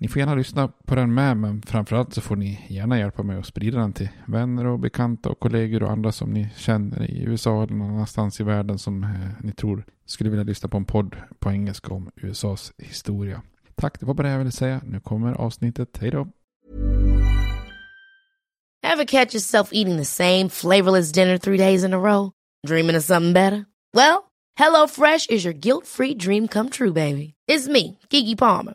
Ni får gärna lyssna på den med, men framförallt så får ni gärna hjälpa mig att sprida den till vänner och bekanta och kollegor och andra som ni känner i USA eller någon annanstans i världen som eh, ni tror skulle vilja lyssna på en podd på engelska om USAs historia. Tack, det var bara det jag ville säga. Nu kommer avsnittet. Hej då! Have catch yourself eating the same flavorless dinner three days in a row? Dreaming of something better? Well, Hello Fresh is your guilt-free dream come true, baby. It's me, Gigi Palmer.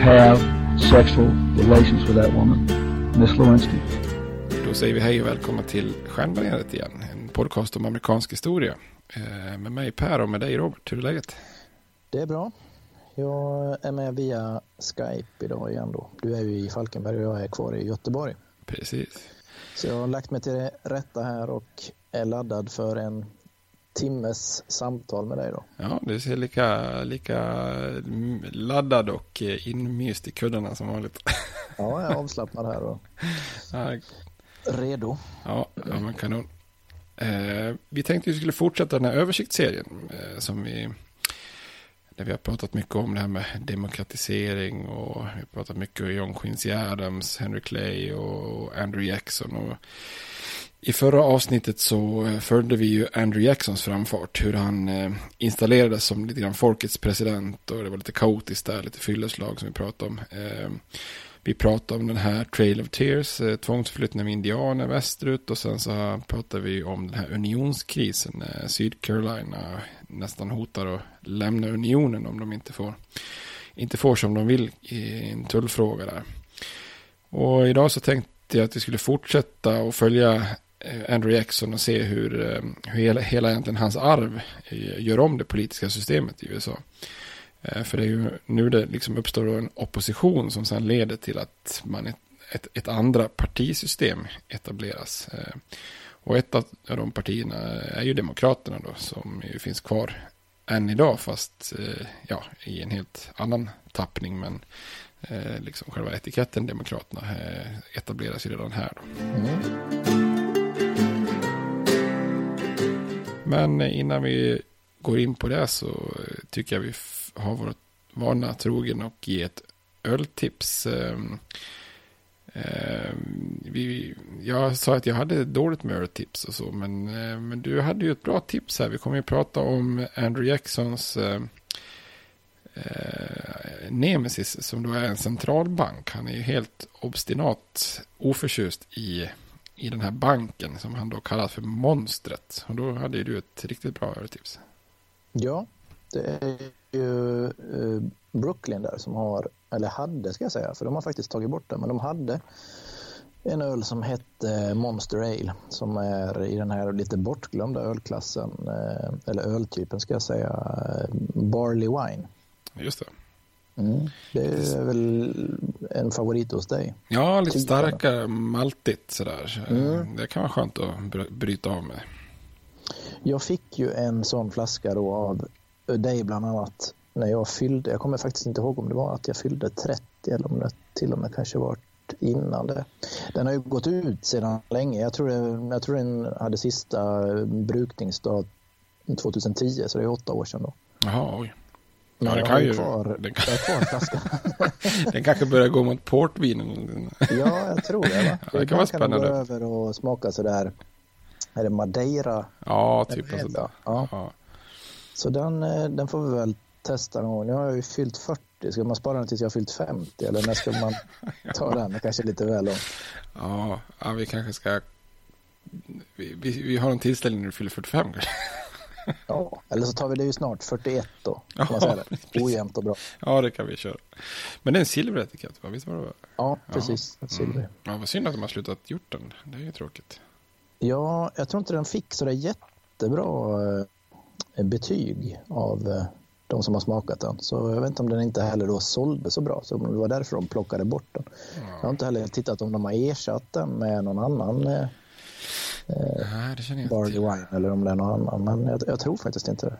have sexual relations with that woman, Miss Lewinsky. Då säger vi hej och välkomna till Stjärnbaneret igen. En podcast om amerikansk historia. Eh, med mig Per och med dig Robert. Hur är läget? Det är bra. Jag är med via Skype idag igen då. Du är ju i Falkenberg och jag är kvar i Göteborg. Precis. Så jag har lagt mig till det rätta här och är laddad för en timmes samtal med dig då. Ja, du ser lika, lika laddad och inmyst i kuddarna som vanligt. Ja, jag är avslappnad här och redo. Ja, ja man kanon. Eh, vi tänkte att vi skulle fortsätta den här översiktsserien eh, som vi där vi har pratat mycket om det här med demokratisering och vi har pratat mycket om John Quincy Adams, Henry Clay och Andrew Jackson. Och i förra avsnittet så eh, följde vi ju Andrew Jacksons framfart, hur han eh, installerades som lite grann folkets president och det var lite kaotiskt där, lite fylleslag som vi pratade om. Eh, vi pratade om den här Trail of Tears, tvångsförflyttning av indianer västerut och sen så pratade vi om den här unionskrisen när Sydcarolina nästan hotar att lämna unionen om de inte får, inte får som de vill i en tullfråga där. Och idag så tänkte jag att vi skulle fortsätta och följa Eh, Andrew Jackson och se hur, eh, hur hela, hela egentligen hans arv eh, gör om det politiska systemet i USA. För det är ju nu det liksom uppstår en opposition som sedan leder till att man ett, ett, ett andra partisystem etableras. Och ett av de partierna är ju Demokraterna då som ju finns kvar än idag fast ja, i en helt annan tappning. Men liksom själva etiketten Demokraterna etableras ju redan här. Då. Mm. Men innan vi går in på det så eh, tycker jag vi har varit vana trogen och ge ett öltips. Ehm, ehm, vi, jag sa att jag hade dåligt med öltips och så, men, eh, men du hade ju ett bra tips här. Vi kommer ju prata om Andrew Jacksons eh, Nemesis som då är en centralbank. Han är ju helt obstinat oförtjust i, i den här banken som han då kallar för monstret. Och då hade du ett riktigt bra öltips. Ja, det är ju eh, Brooklyn där som har, eller hade ska jag säga, för de har faktiskt tagit bort det, men de hade en öl som hette Monster Ale som är i den här lite bortglömda ölklassen, eh, eller öltypen ska jag säga, eh, Barley Wine. Just det. Mm. Det är väl en favorit hos dig? Ja, lite starkare, maltigt sådär. Mm. Det kan vara skönt att bryta av med. Jag fick ju en sån flaska då av dig bland annat när jag fyllde, jag kommer faktiskt inte ihåg om det var att jag fyllde 30 eller om det till och med kanske var innan det. Den har ju gått ut sedan länge. Jag tror, det, jag tror den hade sista brukningsdag 2010, så det är åtta år sedan då. Jaha, oj. Ja, det kan ju... Kvar, den, kan... den kanske börjar gå mot portvin. ja, jag tror det. Va? Ja, det kan vara spännande. Kan över och smaka sådär. Är det Madeira? Ja, typ. Alltså, ja. ja. Så den, eh, den får vi väl testa någon gång. Nu har jag ju fyllt 40. Ska man spara den tills jag har fyllt 50? Eller när ska man ta den? Det kanske är lite väl långt. Ja, ja, vi kanske ska... Vi, vi, vi har en tillställning när du fyller 45 kanske. Ja, eller så tar vi det ju snart, 41 då. Kan man säga det. Ojämnt och bra. Ja, det kan vi köra. Men det är en silveretikett, va? Visst var det? Ja, precis. Ja. Silver. Mm. Ja, vad synd att de har slutat gjort den. Det är ju tråkigt. Ja, jag tror inte den fick så det jättebra eh, betyg av eh, de som har smakat den. Så jag vet inte om den inte heller då sålde så bra. Så det var därför de plockade bort den. Ja. Jag har inte heller tittat om de har ersatt den med någon annan eh, Nej, det känner jag Barley Wine eller om det är någon annan. Men jag, jag tror faktiskt inte det.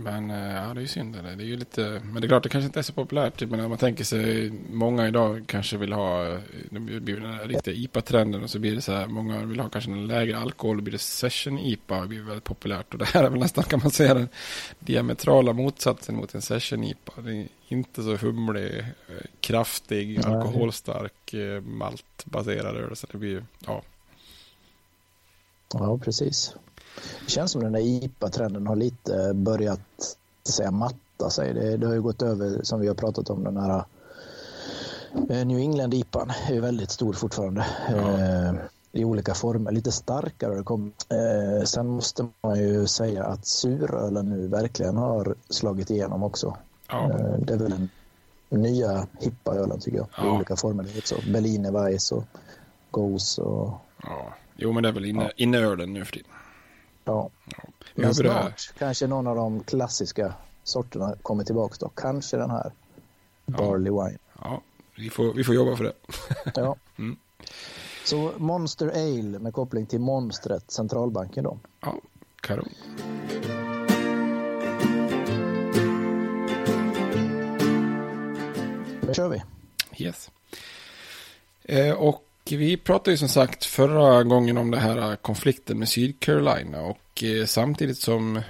Men eh, ja, det är ju synd. Det. det är ju lite, men det är klart, det kanske inte är så populärt. Men om man tänker sig, många idag kanske vill ha, det blir den riktiga IPA-trenden och så blir det så här, många vill ha kanske en lägre alkohol, och blir det session IPA, det blir väldigt populärt. Och det här är väl nästan, kan man säga, den diametrala motsatsen mot en session IPA. Det är inte så humlig, eh, kraftig, alkoholstark, eh, maltbaserad öl. Så det blir, ja. Ja, precis. Det känns som den där IPA-trenden har lite börjat säga, matta sig. Det, det har ju gått över, som vi har pratat om, den här eh, New England IPAn är ju väldigt stor fortfarande. Ja. Eh, I olika former, lite starkare det kom. Eh, sen måste man ju säga att surölen nu verkligen har slagit igenom också. Ja. Eh, det är väl den nya hippa ölen tycker jag. Ja. I olika former. Berliner Weiss och Goes och... Ja. Jo men det är väl inne, ja. inneölen nu för tiden. Ja. ja. Men snart kanske någon av de klassiska sorterna kommer tillbaka då. Kanske den här. Barley Wine. Ja, vi får, vi får jobba för det. ja. Mm. Så Monster Ale med koppling till monstret centralbanken då. Ja, kanon. Då kör vi. Yes. Eh, och vi pratade ju som sagt förra gången om den här konflikten med Sydcarolina och eh, samtidigt som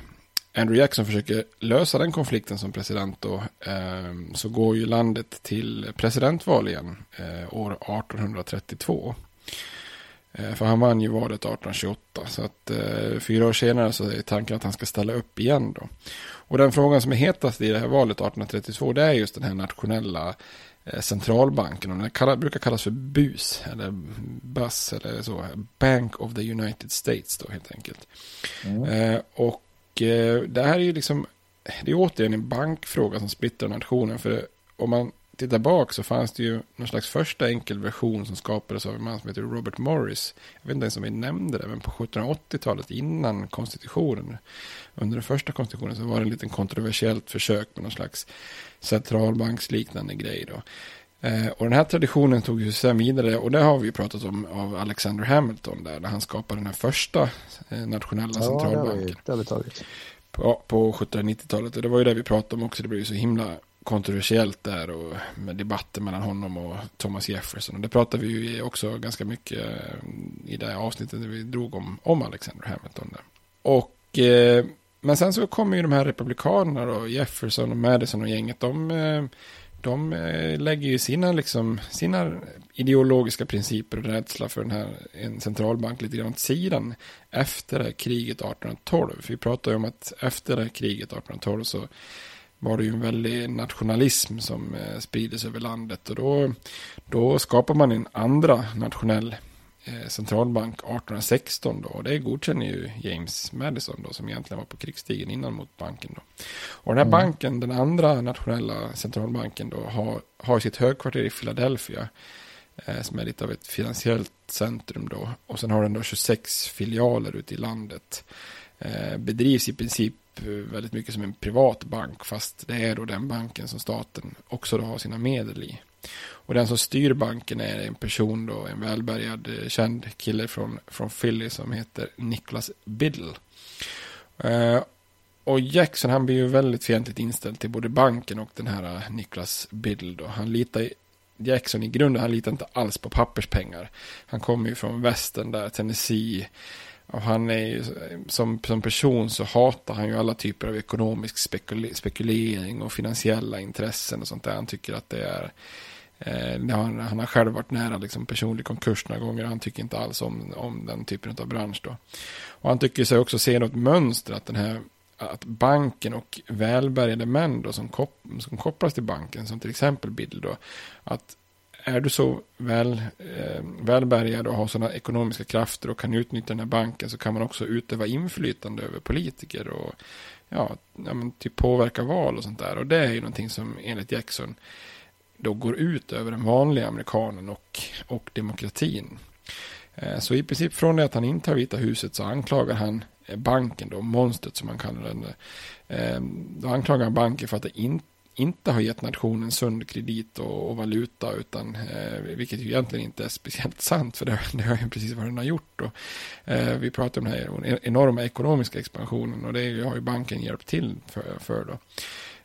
Andrew Jackson försöker lösa den konflikten som president då, ehm, så går ju landet till presidentval igen eh, år 1832. Eh, för han vann ju valet 1828. Så att fyra år senare så är tanken att han ska ställa upp igen då. Och den frågan som är hetast i det här valet 1832 det är just den här nationella Eh, centralbanken. Och den kallar, brukar kallas för BUS. Eller BUS eller så. Bank of the United States då helt enkelt. Mm. Eh, och eh, det här är ju liksom. Det är återigen en bankfråga som splittrar nationen. För om man tittar bak så fanns det ju någon slags första enkel version som skapades av en man som heter Robert Morris. Jag vet inte ens om vi nämnde det, men på 1780-talet innan konstitutionen, under den första konstitutionen så var det en liten kontroversiellt försök med någon slags centralbanksliknande grej då. Eh, och den här traditionen tog ju sen vidare, och det har vi pratat om av Alexander Hamilton där, när han skapade den här första eh, nationella ja, centralbanken. Det har vi, det har vi tagit. på, på 1790-talet. Och det var ju det vi pratade om också. Det blev ju så himla kontroversiellt där och med debatter mellan honom och Thomas Jefferson. Och det pratade vi ju också ganska mycket eh, i det avsnittet där vi drog om, om Alexander Hamilton. Där. Och, eh, men sen så kommer ju de här republikanerna då, Jefferson och Madison och gänget, de, eh, de eh, lägger ju sina, liksom, sina ideologiska principer och rädsla för den här, en centralbank lite grann åt sidan efter kriget 1812. För vi pratar ju om att efter kriget 1812 så var det ju en väldig nationalism som eh, sprides över landet. Och då, då skapar man en andra nationell eh, centralbank 1816 då. Och det godkänner ju James Madison då som egentligen var på krigsstigen innan mot banken då. Och den här mm. banken, den andra nationella centralbanken då, har, har sitt högkvarter i Philadelphia. Eh, som är lite av ett finansiellt centrum då. Och sen har den då 26 filialer ute i landet. Eh, bedrivs i princip Eh, väldigt mycket som en privat bank fast det är då den banken som staten också då har sina medel i. Och den som styr banken är en person då, en välbärgad eh, känd kille från, från Philly som heter Nicholas Biddle. Uh, och Jackson han blir ju väldigt fientligt inställd till både banken och den här Niklas Nicholas Biddle då. Han litar Jackson i grunden, han litar inte alls på papperspengar. Han kommer ju från västern där, Tennessee. Och han är ju, som, som person så hatar han ju alla typer av ekonomisk spekule, spekulering och finansiella intressen och sånt där. Han tycker att det är eh, han, han, har själv varit nära liksom, personlig konkurs några gånger. Han tycker inte alls om, om den typen av bransch då. Och han tycker sig också se något mönster att den här att banken och välbärgade män då som, kop som kopplas till banken, som till exempel Bill då, att är du så väl, eh, välbärgad och har sådana ekonomiska krafter och kan utnyttja den här banken så kan man också utöva inflytande över politiker och ja, ja men typ påverka val och sånt där. Och det är ju någonting som enligt Jackson då går ut över den vanliga amerikanen och, och demokratin. Eh, så i princip från det att han intar Vita huset så anklagar han eh, banken då, monstret som man kallar den. Eh, då anklagar han banken för att det inte inte har gett nationen sund kredit och, och valuta, utan, eh, vilket ju egentligen inte är speciellt sant, för det, det har ju precis vad den har gjort. Och, eh, vi pratar om den här enorma ekonomiska expansionen och det har ju banken hjälpt till för. för då.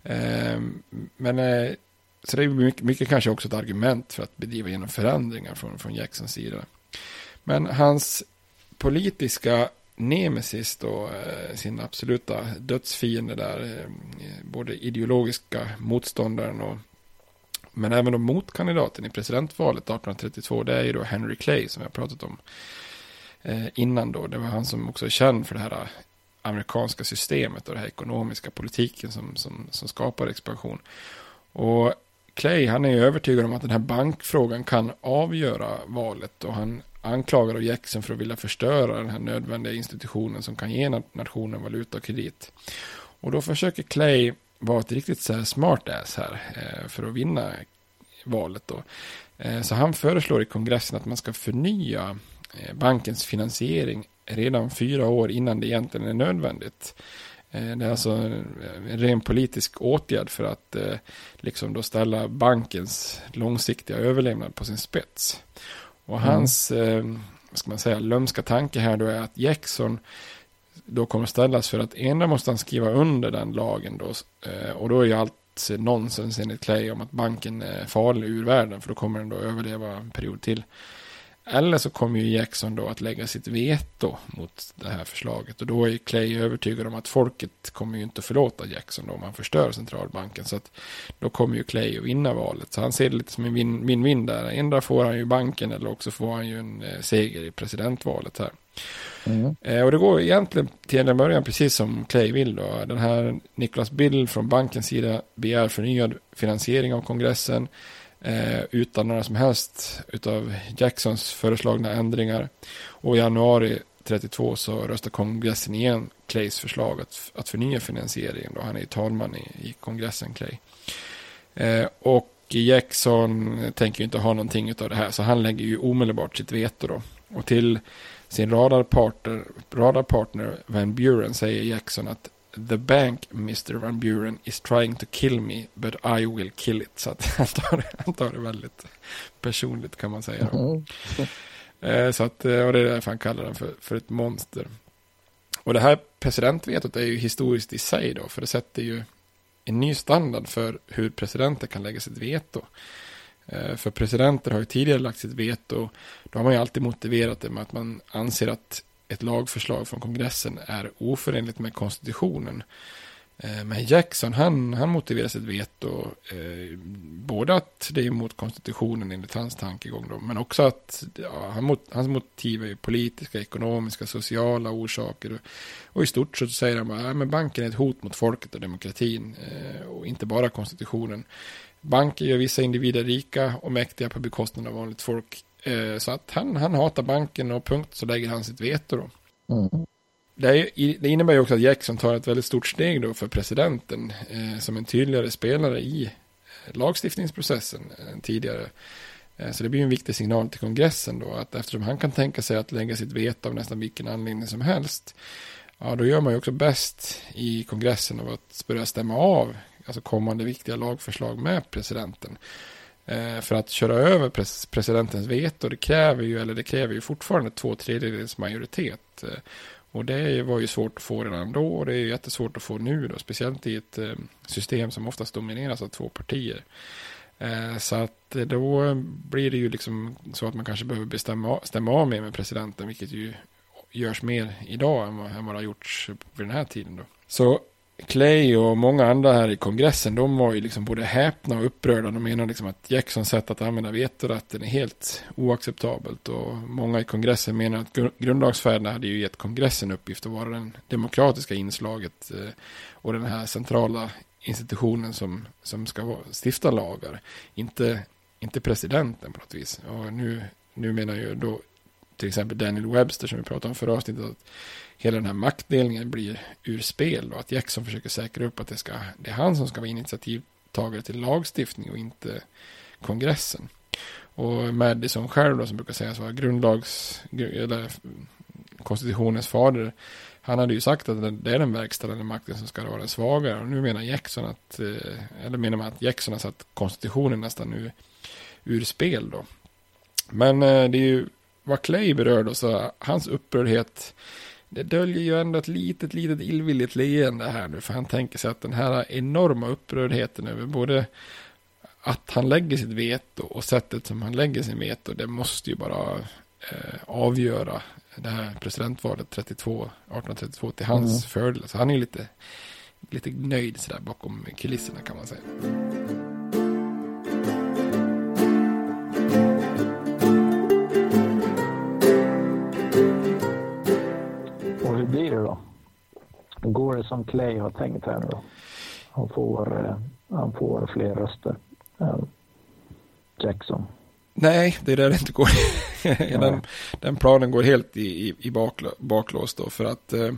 Eh, men eh, så det är mycket, mycket, kanske också ett argument för att bedriva genom förändringar från, från Jacksons sida. Men hans politiska nemesis då, eh, sin absoluta dödsfiende där, eh, både ideologiska motståndaren och men även då motkandidaten i presidentvalet 1832, det är ju då Henry Clay som vi har pratat om eh, innan då. Det var han som också är känd för det här amerikanska systemet och den här ekonomiska politiken som, som, som skapar expansion. Och Clay, han är ju övertygad om att den här bankfrågan kan avgöra valet och han anklagar av Jackson för att vilja förstöra den här nödvändiga institutionen som kan ge nationen valuta och kredit. Och då försöker Clay vara ett riktigt så här smart ass här eh, för att vinna valet då. Eh, så han föreslår i kongressen att man ska förnya eh, bankens finansiering redan fyra år innan det egentligen är nödvändigt. Det är alltså en ren politisk åtgärd för att liksom då ställa bankens långsiktiga överlevnad på sin spets. Och mm. hans, eh, ska man säga, lömska tanke här då är att Jackson då kommer ställas för att ena måste han skriva under den lagen då. Eh, och då är ju allt nonsens enligt Clay om att banken är farlig ur världen. För då kommer den då överleva en period till. Eller så kommer ju Jackson då att lägga sitt veto mot det här förslaget. Och då är Clay övertygad om att folket kommer ju inte förlåta Jackson då om han förstör centralbanken. Så att då kommer ju Clay att vinna valet. Så han ser det lite som en win där. Ändå får han ju banken eller också får han ju en eh, seger i presidentvalet här. Mm. Eh, och det går egentligen till en början precis som Clay vill då. Den här Nicholas Bill från bankens sida begär förnyad finansiering av kongressen eh, utan några som helst utav Jacksons föreslagna ändringar. Och i januari 32 så röstar kongressen igen Clays förslag att, att förnya finansieringen. Då. Han är ju talman i, i kongressen, Clay. Eh, och Jackson tänker ju inte ha någonting av det här, så han lägger ju omedelbart sitt veto då. Och till sin radarpartner, radarpartner Van Buren säger Jackson att The bank, Mr. Van Buren, is trying to kill me, but I will kill it. Så att han, tar det, han tar det väldigt personligt kan man säga. Mm. så att, eh, och det är därför han kallar den för, för ett monster. Och det här presidentvetot är ju historiskt i sig då, för det sätter ju en ny standard för hur presidenter kan lägga sitt veto. Eh, för presidenter har ju tidigare lagt sitt veto. Då har man ju alltid motiverat det med att man anser att ett lagförslag från kongressen är oförenligt med konstitutionen. Eh, men Jackson, han, han motiverar sitt veto, eh, både att det är emot konstitutionen enligt hans tankegång, då, men också att ja, han, hans motiv är politiska, ekonomiska, sociala orsaker. Och, och i stort så säger han att ja, banken är ett hot mot folket och demokratin, eh, och inte bara konstitutionen. Banker gör vissa individer rika och mäktiga på bekostnad av vanligt folk. Eh, så att han, han hatar banken och punkt så lägger han sitt veto då. Mm. Det, är, det, innebär ju också att Jackson tar ett väldigt stort steg då för presidenten eh, som en tydligare spelare i eh, lagstiftningsprocessen än tidigare. Eh, så det blir en viktig signal till kongressen då att eftersom han kan tänka sig att lägga sitt veto av nästan vilken anledning som helst. Ja, då gör man ju också bäst i kongressen av att börja stämma av alltså kommande viktiga lagförslag med presidenten. Eh, för att köra över presidentens veto, det kräver ju, eller det kräver ju fortfarande två tredjedels majoritet. Eh, och det var ju svårt att få redan då och det är jättesvårt att få nu då, speciellt i ett eh, system som oftast domineras av två partier. Så att då blir det ju liksom så att man kanske behöver bestämma, stämma av mer med presidenten, vilket ju görs mer idag än vad, än vad det har gjorts vid den här tiden då. Så Clay och många andra här i kongressen, de var ju liksom både häpna och upprörda. De menar liksom att Jacksons sätt att använda vetorätten är helt oacceptabelt. Och många i kongressen menar att grundlagsfäderna hade ju gett kongressen uppgift att vara det demokratiska inslaget eh, och den här centrala institutionen som, som ska stifta lagar. Inte, inte presidenten på något vis. Och nu, nu menar ju då till exempel Daniel Webster som vi pratade om förra avsnittet att hela den här maktdelningen blir ur spel och att Jackson försöker säkra upp att det, ska, det är han som ska vara initiativtagare till lagstiftning och inte kongressen. Och Madison själv då, som brukar sägas vara grundlags, eller konstitutionens fader, han hade ju sagt att det är den verkställande makten som ska vara den svagare. Och nu menar Jackson att, eh, eller menar man att Jackson har satt konstitutionen nästan ur, ur spel då. Men eh, det är ju vad Clay berör då, så hans upprördhet det döljer ju ändå ett litet, litet illvilligt leende här nu. För han tänker sig att den här enorma upprördheten över både att han lägger sitt veto och sättet som han lägger sin veto. Det måste ju bara eh, avgöra det här presidentvalet 32, 1832 till hans mm. fördel. Så han är ju lite, lite nöjd sådär bakom kulisserna kan man säga. Går det som Clay har tänkt här nu då? Han får, eh, han får fler röster än Jackson. Nej, det är där det inte går. den, den, planen går helt i, i, i bakl baklås då. För att eh,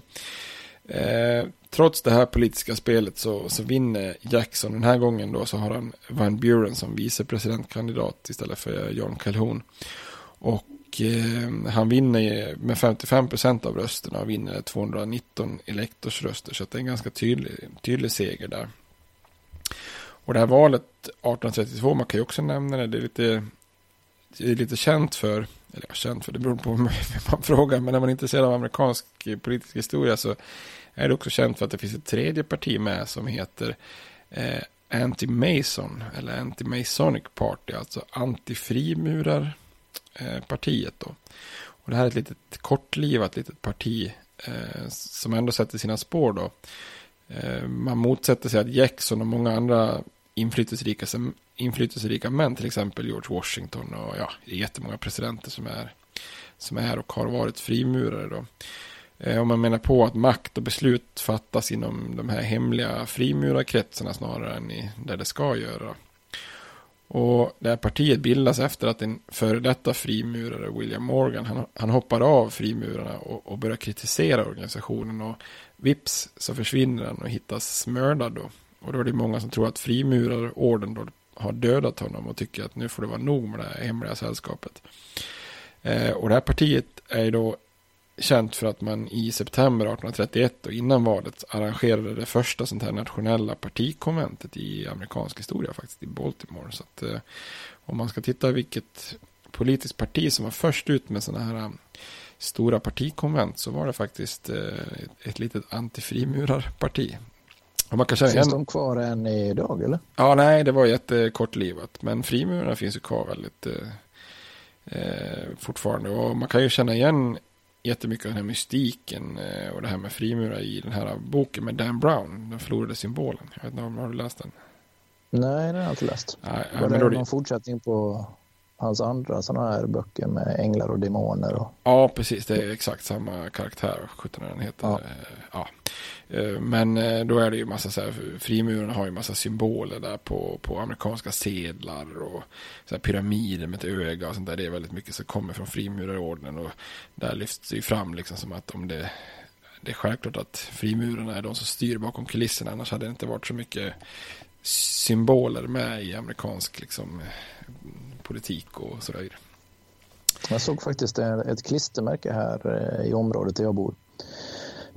eh, trots det här politiska spelet så, så vinner Jackson. Den här gången då så har han Van Buren som vicepresidentkandidat istället för John Calhoun. Och eh, han vinner med 55 procent av rösterna och vinner 219 elektorsröster. Så det är en ganska tydlig, tydlig seger där. Och det här valet 1832, man kan ju också nämna det, det är lite, det är lite känt för, eller ja, känt för, det beror på vem man frågar, men när man är intresserad av amerikansk eh, politisk historia så är det också känt för att det finns ett tredje parti med som heter eh, Anti-Mason, eller Anti-Masonic Party, alltså anti-frimurar Eh, partiet då. Och det här är ett litet kortlivat litet parti eh, som ändå sätter sina spår då. Eh, man motsätter sig att Jackson och många andra inflytelserika, inflytelserika män, till exempel George Washington och ja, det är jättemånga presidenter som är, som är och har varit frimurare då. Eh, och man menar på att makt och beslut fattas inom de här hemliga frimurarkretsarna snarare än i där det ska göra. Och det här partiet bildas efter att en före detta frimurare, William Morgan, han, han hoppar av frimurarna och, och börjar kritisera organisationen. Och vips så försvinner han och hittas mördad då. Och då är det många som tror att frimurarorden då har dödat honom och tycker att nu får det vara nog med det här hemliga sällskapet. Eh, och det här partiet är då känt för att man i september 1831 och innan valet arrangerade det första sånt här nationella partikonventet i amerikansk historia faktiskt i Baltimore. Så att eh, om man ska titta vilket politiskt parti som var först ut med sådana här stora partikonvent så var det faktiskt eh, ett litet antifrimurarparti. Och man kan känna Finns igen... de kvar än idag eller? Ja, nej, det var jättekortlivat. Men frimurarna finns ju kvar väldigt eh, eh, fortfarande. Och man kan ju känna igen jättemycket av den här mystiken eh, och det här med frimurar i den här boken med Dan Brown, Den förlorade symbolen. Jag vet inte om har du läst den? Nej, den har jag inte läst. Nej, Var men det då någon fortsättning på hans andra sådana här böcker med änglar och demoner? Och... Ja, precis. Det är exakt samma karaktär. 17 den heter. Ja. Ja. Eh, men eh, då är det ju massa så här, frimurarna har ju massa symboler där på, på amerikanska sedlar och så här pyramider med ett öga och sånt där. Det är väldigt mycket som kommer från frimurarordnen och där lyfts det ju fram liksom som att om det det är självklart att frimurarna är de som styr bakom kulisserna. Annars hade det inte varit så mycket symboler med i amerikansk liksom, politik och sådär. Jag såg faktiskt ett klistermärke här eh, i området där jag bor.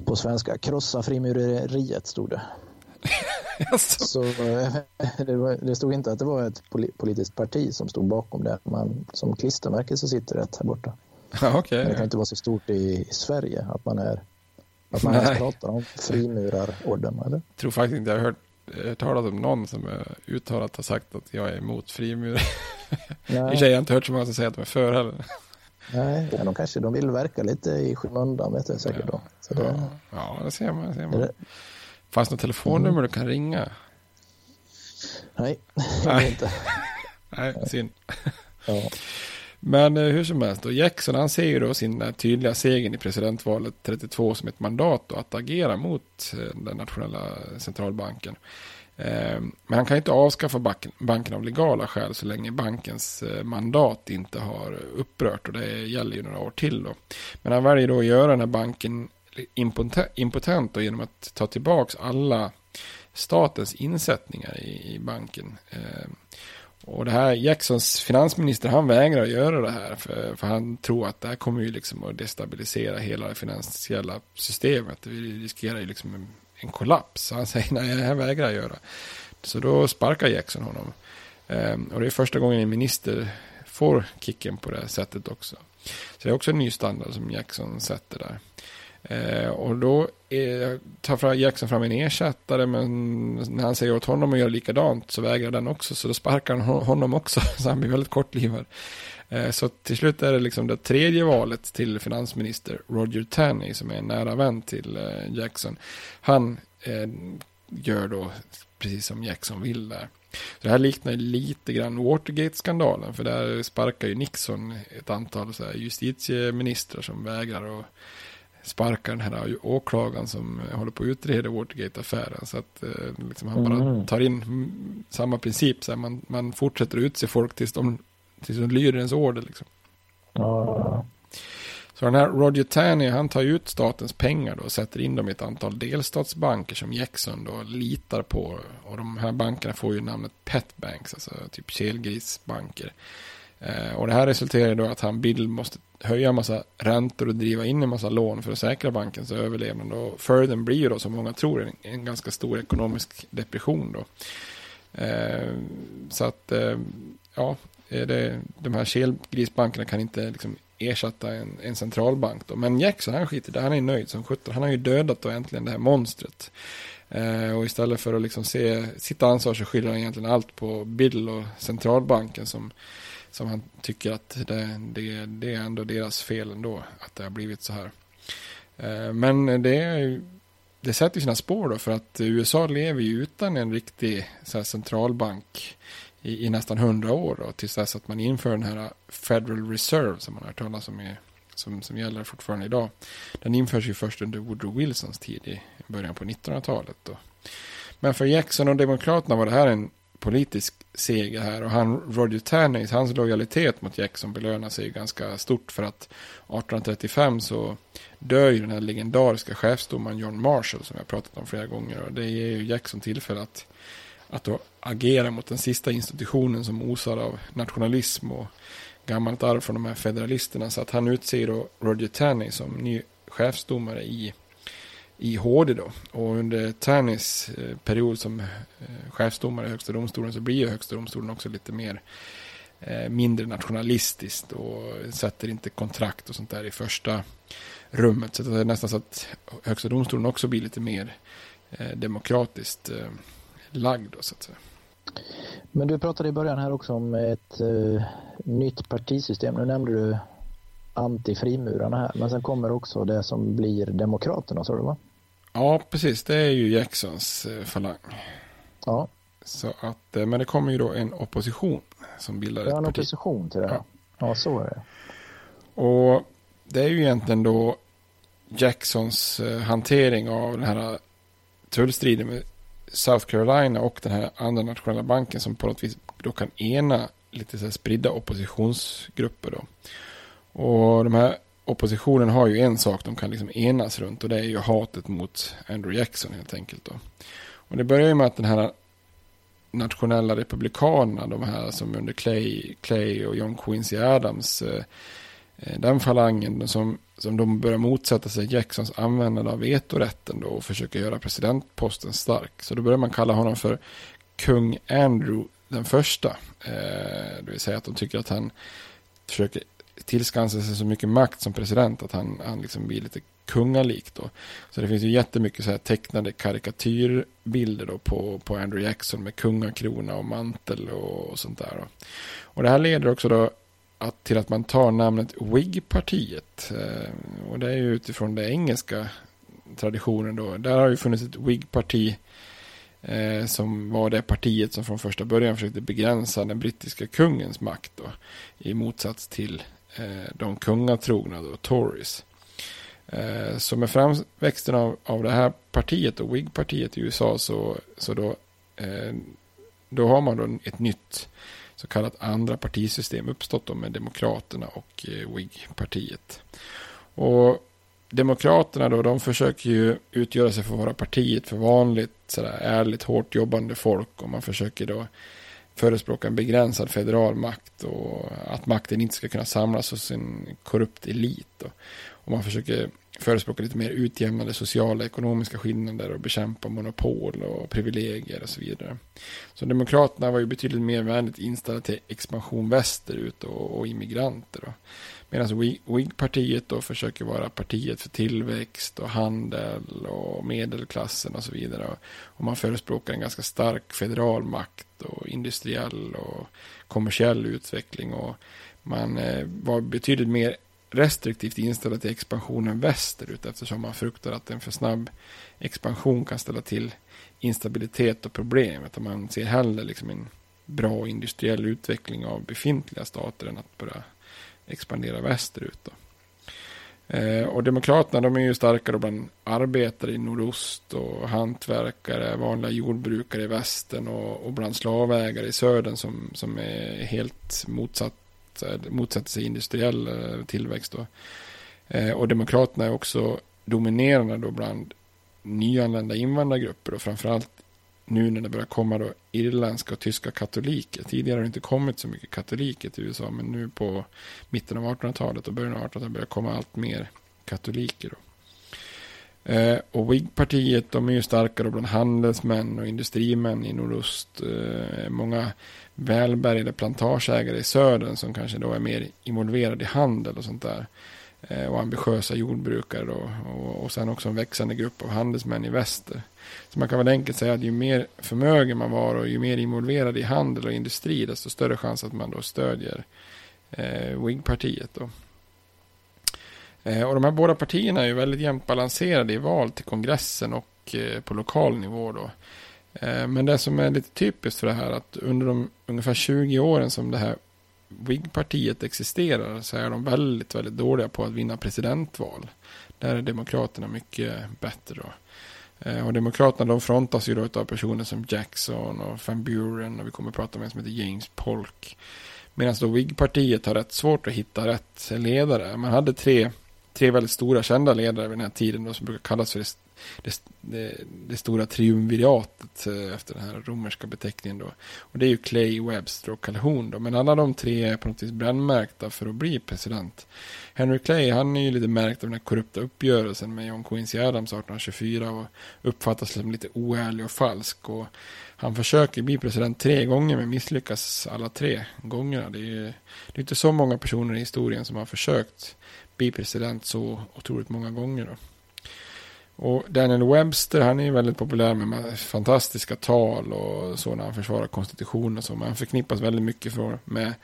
På svenska, krossa frimureriet stod det. Så eh, det, var, det stod inte att det var ett poli- politiskt parti som stod bakom det, men som klistermärke så sitter det här borta. Ja, okej. Men det kan inte vara så stort i, i Sverige att man är att man ens pratar om frimurarorden, eller? Jag tror faktiskt inte jag har hört eh, talat om någon som uttalat har sagt att jag är emot frimurar. I och sig har jag inte hört så många som säger att de är för heller. Nej, ja, de kanske de vill verka lite i skymundan, vet jag säkert då. Så det, Ja, det ser man. Det ser det, man. Fanns det något telefonnummer du kan ringa? nej, det Nej. inte. Nej, synd. Ja. Men eh, hur som helst, då Jackson han ser ju då sin eh, tydliga seger i presidentvalet 32 som ett mandat då, att agera mot eh, den nationella centralbanken. Eh, men han kan inte avskaffa banken, av legala skäl så länge bankens eh, mandat inte har upprört och det gäller ju några år till då. Men han väljer då att göra den här banken impotent, då, genom att ta tillbaka alla statens insättningar i, banken. Eh, och det här Jacksons finansminister han vägrar att göra det här för, för han tror att det här kommer ju liksom att destabilisera hela det finansiella systemet. Vi riskerar ju liksom en, kollaps. Så han säger nej, det här vägrar jag göra. Så då sparkar Jackson honom. Ehm, och det är första gången en minister får kicken på det här sättet också. Så det är också en ny standard som Jackson sätter där. Eh, och då tar fram Jackson fram en ersättare men när han säger åt honom att göra likadant så vägrar den också. Så då sparkar han honom också. Så han blir väldigt kortlivad. Eh, så till slut är det liksom det tredje valet till finansminister Roger Taney som är en nära vän till eh, Jackson. Han eh, gör då precis som Jackson vill där. Så det här liknar lite grann Watergate-skandalen. För där sparkar ju Nixon ett antal så justitieministrar som vägrar att sparka den här åklagaren som håller på att utreda Watergate-affären. Så att liksom han bara Mm. tar in mm, samma princip. Så här, man, man fortsätter utse folk tills de, tills de lyder ens order. Liksom. Ja, Så den här Roger Taney, han tar ut statens pengar då och sätter in dem i ett antal delstatsbanker som Jackson då litar på. Och de här bankerna får ju namnet pet banks, alltså typ kelgrisbanker. Eh, och det här resulterar då att han Bill måste höja en massa räntor och driva in en massa lån för att säkra bankens överlevnad. Och följden blir ju då som många tror en, en ganska stor ekonomisk depression då. Eh, så att, eh, ja, det, de här kelgrisbankerna kan inte liksom ersätta en, en centralbank då. Men Jackson han skiter i det, han är nöjd som sjutton. Han har ju dödat då äntligen det här monstret. Eh, och istället för att liksom se sitt ansvar så skyller han egentligen allt på Bill och centralbanken som, som han tycker att det, det, det är ändå deras fel ändå att det har blivit så här. Eh, men det är ju det sätter sina spår då för att USA lever ju utan en riktig så här, centralbank i, i nästan hundra år då, tills dess att man inför den här Federal Reserve som man har hört talas om i, som, som gäller fortfarande idag. Den införs ju först under Woodrow Wilsons tid i början på 1900-talet då. Men för Jackson och Demokraterna var det här en politisk seger här och han, Roger Taney, hans lojalitet mot Jackson belönar sig ju ganska stort för att 1835 så dör ju den här legendariska chefsdomaren John Marshall som jag pratat om flera gånger och det ger ju Jackson tillfälle att, att då agera mot den sista institutionen som osar av nationalism och gammalt arv från de här federalisterna så att han utser då Roger Taney som ny chefsdomare i i HD då. Och under Tannys eh, period som eh, chefsdomare i Högsta domstolen så blir ju Högsta domstolen också lite mer eh, mindre nationalistiskt och sätter inte kontrakt och sånt där i första rummet. Så det är nästan så att Högsta domstolen också blir lite mer demokratiskt lagd. Då, så att säga. Men du pratade i början här också om ett uh, nytt partisystem. Nu nämnde du antifrimurarna här, men sen kommer också det som blir Demokraterna, sa du va? Ja, precis. Det är ju Jacksons eh, falang. Ja. Så att, eh, men det kommer ju då en opposition som bildar ja, ett en parti. opposition till det. Ja. ja, så är det. Och det är ju egentligen då Jacksons eh, hantering av den här tullstriden med South Carolina och den här andra nationella banken som på något vis då kan ena lite så här spridda oppositionsgrupper då. Och de här oppositionen har ju en sak de kan liksom enas runt och det är ju hatet mot Andrew Jackson helt enkelt då. Och det börjar ju med att den här nationella republikanerna, de här som under Clay, Clay och John Quincy Adams, eh, eh, Eh, den falangen som, som de börjar motsätta sig Jacksons användande av vetorätten då och försöker göra presidentposten stark. Så då börjar man kalla honom för kung Andrew den första. Eh, det vill säga att de tycker att han försöker tillskansa sig så mycket makt som president att han, han liksom blir lite kungalik då. Så det finns ju jättemycket så här tecknade karikatyrbilder då på, på Andrew Jackson med kungakrona och mantel och, och sånt där. Då. Och det här leder också då att, till att man tar namnet Wig-partiet. Eh, och det är ju utifrån den engelska traditionen då. Där har ju funnits ett Wig-parti eh, som var det partiet som från första början försökte begränsa den brittiska kungens makt då, i motsats till eh, de kungatrogna då, Tories. Eh, så med framväxten av, av det här partiet och Wig-partiet i USA så, så då, eh, då har man då ett nytt så kallat andra partisystem uppstått då med Demokraterna och eh, Whig-partiet. Och Demokraterna då, de försöker ju utgöra sig för att vara partiet för vanligt, sådär ärligt, hårt jobbande folk och man försöker då förespråka en begränsad federal makt och att makten inte ska kunna samlas hos en korrupt elit. Då. Och man försöker förespråka lite mer utjämnande sociala och ekonomiska skillnader och bekämpa monopol och privilegier och så vidare. Så Demokraterna var ju betydligt mer vänligt inställda till expansion västerut och, och immigranter. Då. Medan WIG-partiet då försöker vara partiet för tillväxt och handel och medelklassen och så vidare. Och man förespråkar en ganska stark federal makt och industriell och kommersiell utveckling. Och man eh, var betydligt mer restriktivt inställda till expansionen västerut eftersom man fruktar att en för snabb expansion kan ställa till instabilitet och problem. Utan man ser hellre liksom en bra industriell utveckling av befintliga stater än att börja expandera västerut. Då. Eh, och Demokraterna de är ju starkare bland arbetare i nordost och hantverkare, vanliga jordbrukare i västern och, och bland slavägare i södern som, som är helt motsatt, Eh, motsätter sig industriell eh, tillväxt. Då. Eh, och Demokraterna är också dominerande då bland nyanlända invandrargrupper och framförallt nu när det börjar komma då irländska och tyska katoliker. Tidigare har det inte kommit så mycket katoliker till USA, men nu på mitten av 1800-talet och början av 1800-talet börjar det komma allt mer katoliker. Då. Eh, och WIG-partiet de är ju starkare bland handelsmän och industrimän i nordost. Eh, många välbärgade plantageägare i södern som kanske då är mer involverade i handel och sånt där. Eh, och ambitiösa jordbrukare då, och, och sen också en växande grupp av handelsmän i väster. Så man kan väl enkelt säga att ju mer förmögen man var och ju mer involverad i handel och industri desto större chans att man då stödjer eh, WIG-partiet. Då. Eh, och de här båda partierna är ju väldigt jämnt balanserade i val till kongressen och eh, på lokal nivå. Då. Eh, men det som är lite typiskt för det här att under de ungefär 20 åren som det här WIG-partiet existerar så är de väldigt, väldigt dåliga på att vinna presidentval. Där är Demokraterna mycket bättre. Då. Och Demokraterna de frontas ju då av personer som Jackson och Van Buren och vi kommer att prata om en som heter James Polk. Medan då WIG-partiet har rätt svårt att hitta rätt ledare. Man hade tre, tre väldigt stora kända ledare vid den här tiden då, som brukar kallas för det, det, det stora triumviratet eh, efter den här romerska beteckningen då. Och det är ju Clay, Webster och Calhoun då. Men alla de tre är på något vis brännmärkta för att bli president. Henry Clay, han är ju lite märkt av den här korrupta uppgörelsen med John Quincy Adams 1824 och uppfattas som lite oärlig och falsk. Och han försöker bli president tre gånger men misslyckas alla tre gångerna. Det är, det är inte så många personer i historien som har försökt bli president så otroligt många gånger. Då. Och Daniel Webster, han är väldigt populär med fantastiska tal och så när han försvarar konstitutionen och så. Men han förknippas väldigt mycket för, med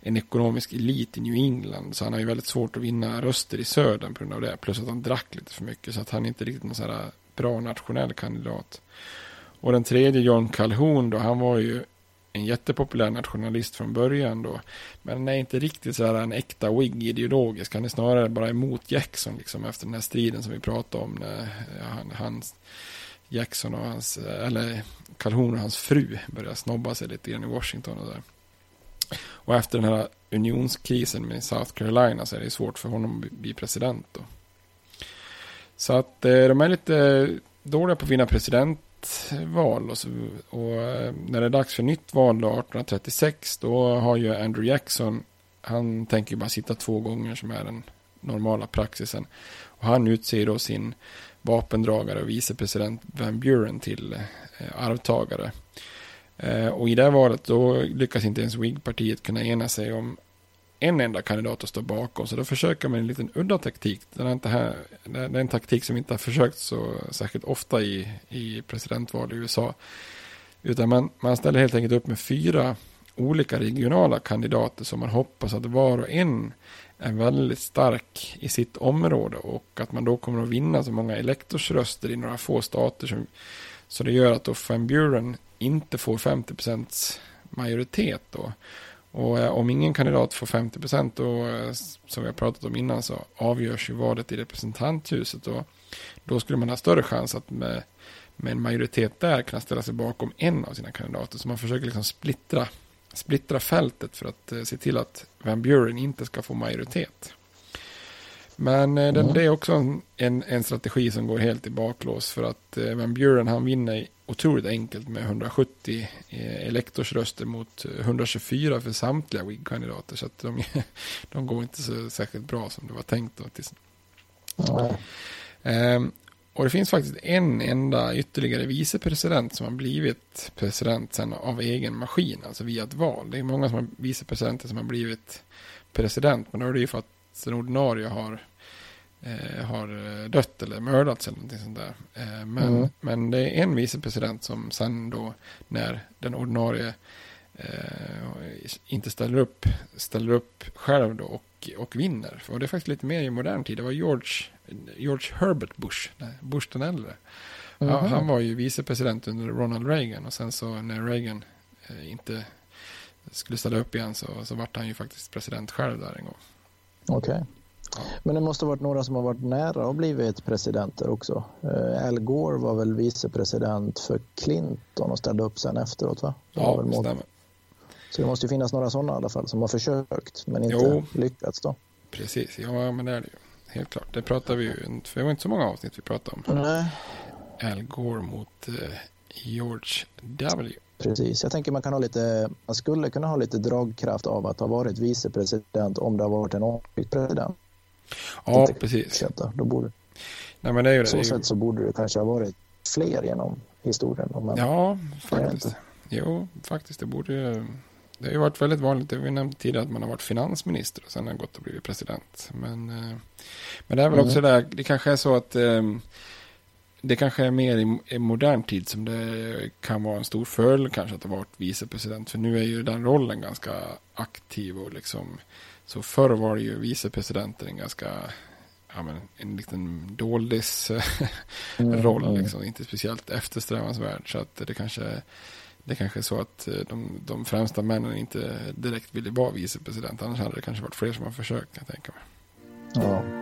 en ekonomisk elit i New England. Så han har ju väldigt svårt att vinna röster i södern på grund av det. Plus att han drack lite för mycket. Så att han är inte riktigt någon sån här bra nationell kandidat. Och den tredje, John Calhoun, då, han var ju en jättepopulär nationalist från början då. Men han är inte riktigt så här en äkta wig ideologisk. Han är snarare bara emot Jackson liksom efter den här striden som vi pratade om. När eh, han, hans, Jackson och hans, eh, eller Calhoun och hans fru började snobba sig lite grann i Washington och där. Och efter den här unionskrisen med South Carolina så är det svårt för honom att bli president då. Så att eh, de är lite dåliga på att vinna president val. Och, så, och eh, när det är dags för nytt val då, 1836, då har ju Andrew Jackson, han tänker bara sitta två gånger som är den normala praxisen. Och han utser då sin vapendragare och vicepresident Van Buren till eh, arvtagare. Eh, och i det här valet då lyckas inte ens Whig-partiet kunna ena sig om en enda kandidat att stå bakom. Så då försöker man en liten udda taktik. Den är inte här, det är en taktik som inte har försökt så särskilt ofta i, i presidentval i USA. Utan man, man ställer helt enkelt upp med fyra olika regionala kandidater som man hoppas att var och en är väldigt stark i sitt område och att man då kommer att vinna så många elektorsröster i några få stater som, så det gör att då Van Buren inte får 50% majoritet då. Och eh, om ingen kandidat får 50 procent, eh, som vi har pratat om innan, så avgörs ju valet i representanthuset. Och då skulle man ha större chans att med, med en majoritet där kunna ställa sig bakom en av sina kandidater. Så man försöker liksom splittra, splittra fältet för att eh, se till att Van Buren inte ska få majoritet. Men eh, mm. det är också en, en, en, strategi som går helt i baklås för att eh, Van Buren han vinner otroligt enkelt med 170 eh, elektorsröster mot 124 för samtliga WIG-kandidater. Så att de, de går inte så särskilt bra som det var tänkt. Då, tills. Mm. Um, och det finns faktiskt en enda ytterligare vicepresident som har blivit president sen av egen maskin, alltså via ett val. Det är många som har vicepresidenter som har blivit president, men då är det ju för att den ordinarie har eh, har eh, dött eller mördats eller någonting sånt där. Eh, men, mm. men det är en vicepresident som sen då när den ordinarie eh, inte ställer upp, ställer upp själv då och, och vinner. Och det är faktiskt lite mer i modern tid. Det var George, George Herbert Bush, Bush den äldre. Mm. Ja, han var ju vicepresident under Ronald Reagan och sen så när Reagan eh, inte skulle ställa upp igen så, så vart han ju faktiskt president själv där en gång. Okej. Okay. Men det måste ha varit några som har varit nära och blivit presidenter också. Uh, Al Gore var väl vicepresident för Clinton och ställde upp sen efteråt va? Det ja, det stämmer. Så det måste ju finnas några sådana i alla fall som har försökt men inte jo. lyckats då. Precis, ja men det är det ju. Helt klart. Det pratar vi ju, för det var inte så många avsnitt vi pratade om. Nej. Al Gore mot uh, George W. Precis, jag tänker man kan ha lite, man skulle kunna ha lite dragkraft av att ha varit vicepresident om det har varit en ombytt president. Ja, precis. Då borde, Nej, men det är ju det. Så det sätt så borde det kanske ha varit fler genom historien. Man, ja, faktiskt. Jo, faktiskt. Det borde det har ju varit väldigt vanligt, det har vi nämnt tidigare, att man har varit finansminister och sen har gått och blivit president. Men, eh, men det är väl mm. också där, det kanske är så att eh, det kanske är mer i, i modern tid som det kan vara en stor fördel kanske att ha varit vicepresident. För nu är ju den rollen ganska aktiv och liksom så förr var det ju vicepresidenten en ganska, ja men en liten doldis mm, roll mm. liksom, inte speciellt eftersträvansvärd. Så att det kanske, det kanske är så att eh, de, de främsta männen inte direkt ville vara vicepresident. Annars hade det kanske varit fler som har försökt, kan jag tänka mig. Ja.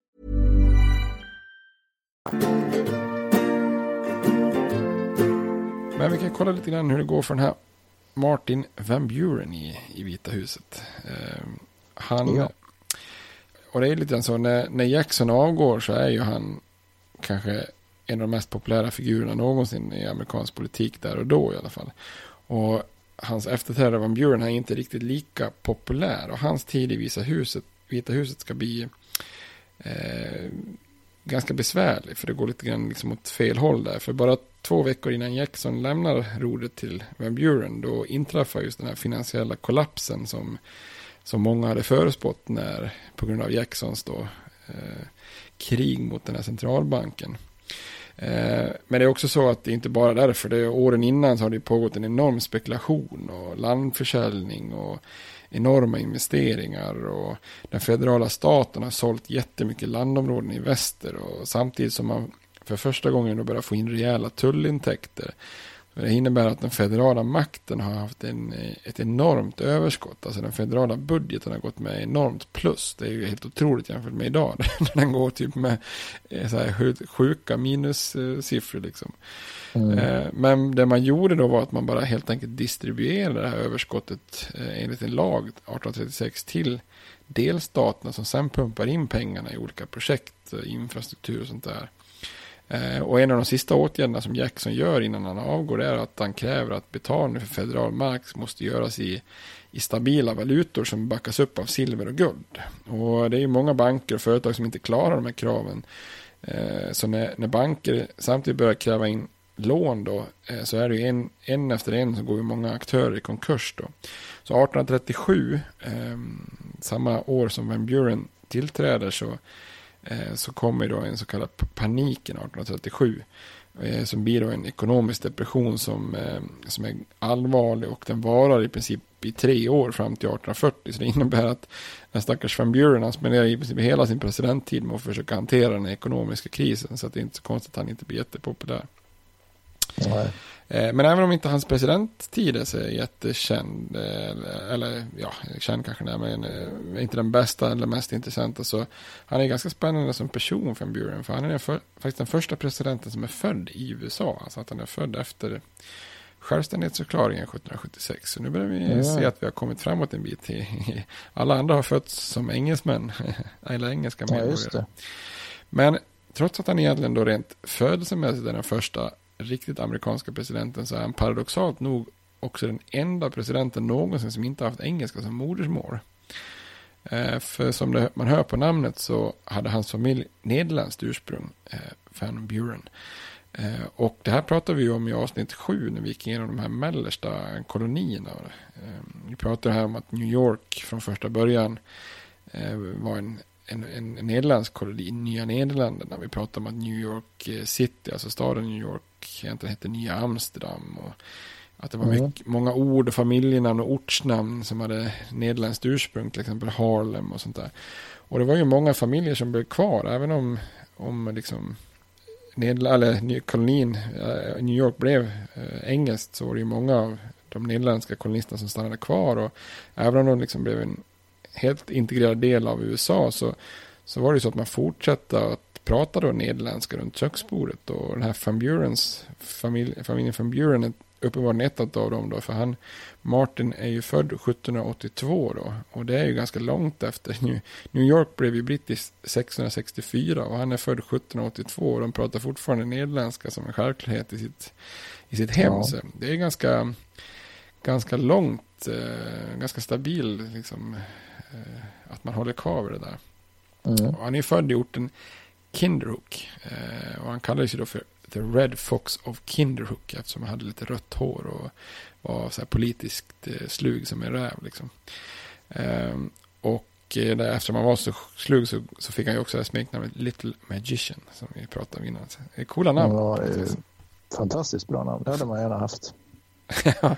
Men vi kan kolla lite grann hur det går för den här Martin Van Buren i, i Vita huset. Eh, han, Ja. och det är lite grann så när, när Jackson avgår så är ju han kanske en av de mest populära figurerna någonsin i amerikansk politik där och då i alla fall. Och hans efterträdare Van Buren är inte riktigt lika populär och hans tid i Vita huset, Vita huset ska bli eh, ganska besvärlig för det går lite grann liksom åt fel håll där. För bara två veckor innan Jackson lämnar rodret till Van Buren då inträffar just den här finansiella kollapsen som, som många hade förespått när, på grund av Jacksons då, eh, krig mot den här centralbanken. Eh, men det är också så att det är inte bara därför. Det är åren innan så har det pågått en enorm spekulation och landförsäljning och enorma investeringar och den federala staten har sålt jättemycket landområden i väster och samtidigt som man för första gången då börjar få in rejäla tullintäkter. Det innebär att den federala makten har haft en, ett enormt överskott. Alltså den federala budgeten har gått med enormt plus. Det är ju helt otroligt jämfört med idag. När den går typ med eh, så här sju- sjuka minussiffror liksom. Eh, Men det man gjorde då var att man bara helt enkelt distribuerade det här överskottet eh, enligt en lag 1836 till delstaterna som sen pumpar in pengarna i olika projekt, infrastruktur och sånt där. Eh, och en av de sista åtgärderna som Jackson gör innan han avgår är att han kräver att betalning för federal mark måste göras i, i stabila valutor som backas upp av silver och guld. Och det är ju många banker och företag som inte klarar de här kraven. Eh, så när, när banker samtidigt börjar kräva in lån då eh, så är det ju en, en efter en så går ju många aktörer i konkurs då. Så 1837, ehm, samma år som Van Buren tillträder så Eh, så kommer då en så kallad paniken 1837. eh, Som blir då en ekonomisk depression som, eh, som är allvarlig och den varar i princip i tre år fram till 1840. Så det innebär att den stackars Van Buren han spenderar i princip hela sin presidenttid med att försöka hantera den ekonomiska krisen. Så att det är inte så konstigt att han inte blir jättepopulär. Nej. Eh, Men även om inte hans presidenttid är så jättekänd, eh, eller, ja, känd kanske är, men eh, inte den bästa eller mest intressanta, så han är ganska spännande som person Van Buren, för han är den för, faktiskt den första presidenten som är född i USA, alltså att han är född efter självständighetsförklaringen 1776. Så nu börjar vi Ja. se att vi har kommit framåt en bit. Alla andra har fötts som engelsmän, eller engelska Ja, medborgare. det. Men trots att han egentligen då rent födelsemässigt är den första riktigt amerikanska presidenten så är han paradoxalt nog också den enda presidenten någonsin som inte haft engelska som modersmål. Eh, för som det, man hör på namnet så hade hans familj nederländskt ursprung, eh, Van Buren. Eh, och det här pratade vi ju om i avsnitt sju när vi gick igenom de här mellersta kolonierna. Eh, vi pratade här om att New York från första början eh, var en, en, en nederländsk koloni, Nya Nederländerna. Vi pratade om att New York eh, City, alltså staden New York, egentligen hette Nya Amsterdam. Och att det var Mm. mycket, många ord och familjenamn och ortsnamn som hade nederländskt ursprung, till exempel Harlem och sånt där. Och det var ju många familjer som blev kvar, även om, om liksom eller kolonin eh, New York blev eh, engelskt så var det ju många av de nederländska kolonisterna som stannade kvar. Och även om de liksom blev en helt integrerad del av USA så, så var det ju så att man fortsatte att prata då nederländska runt köksbordet. Och den här Van Burens familj, familjen Van Buren är uppenbarligen ett av dem då, för han, Martin är ju född 1782 då, och det är ju ganska långt efter. New York blev ju brittiskt 1664 och han är född 1782 och de pratar fortfarande nederländska som en självklarhet i sitt, i sitt hem. Ja. Det är ganska, ganska långt, eh, ganska stabil, liksom, eh, att man håller kvar vid det där. Mm. han är född i orten Kinderhook. Eh, och han kallades ju då för The Red Fox of Kinderhook eftersom han hade lite rött hår och var så politiskt eh, slug som en räv. Liksom. Eh, och eh, där, eftersom han var så slug så, så fick han ju också smeknamnet Little Magician som vi pratade om innan. Det är coola namn. Ja, fantastiskt bra namn. Det hade man gärna haft. ja,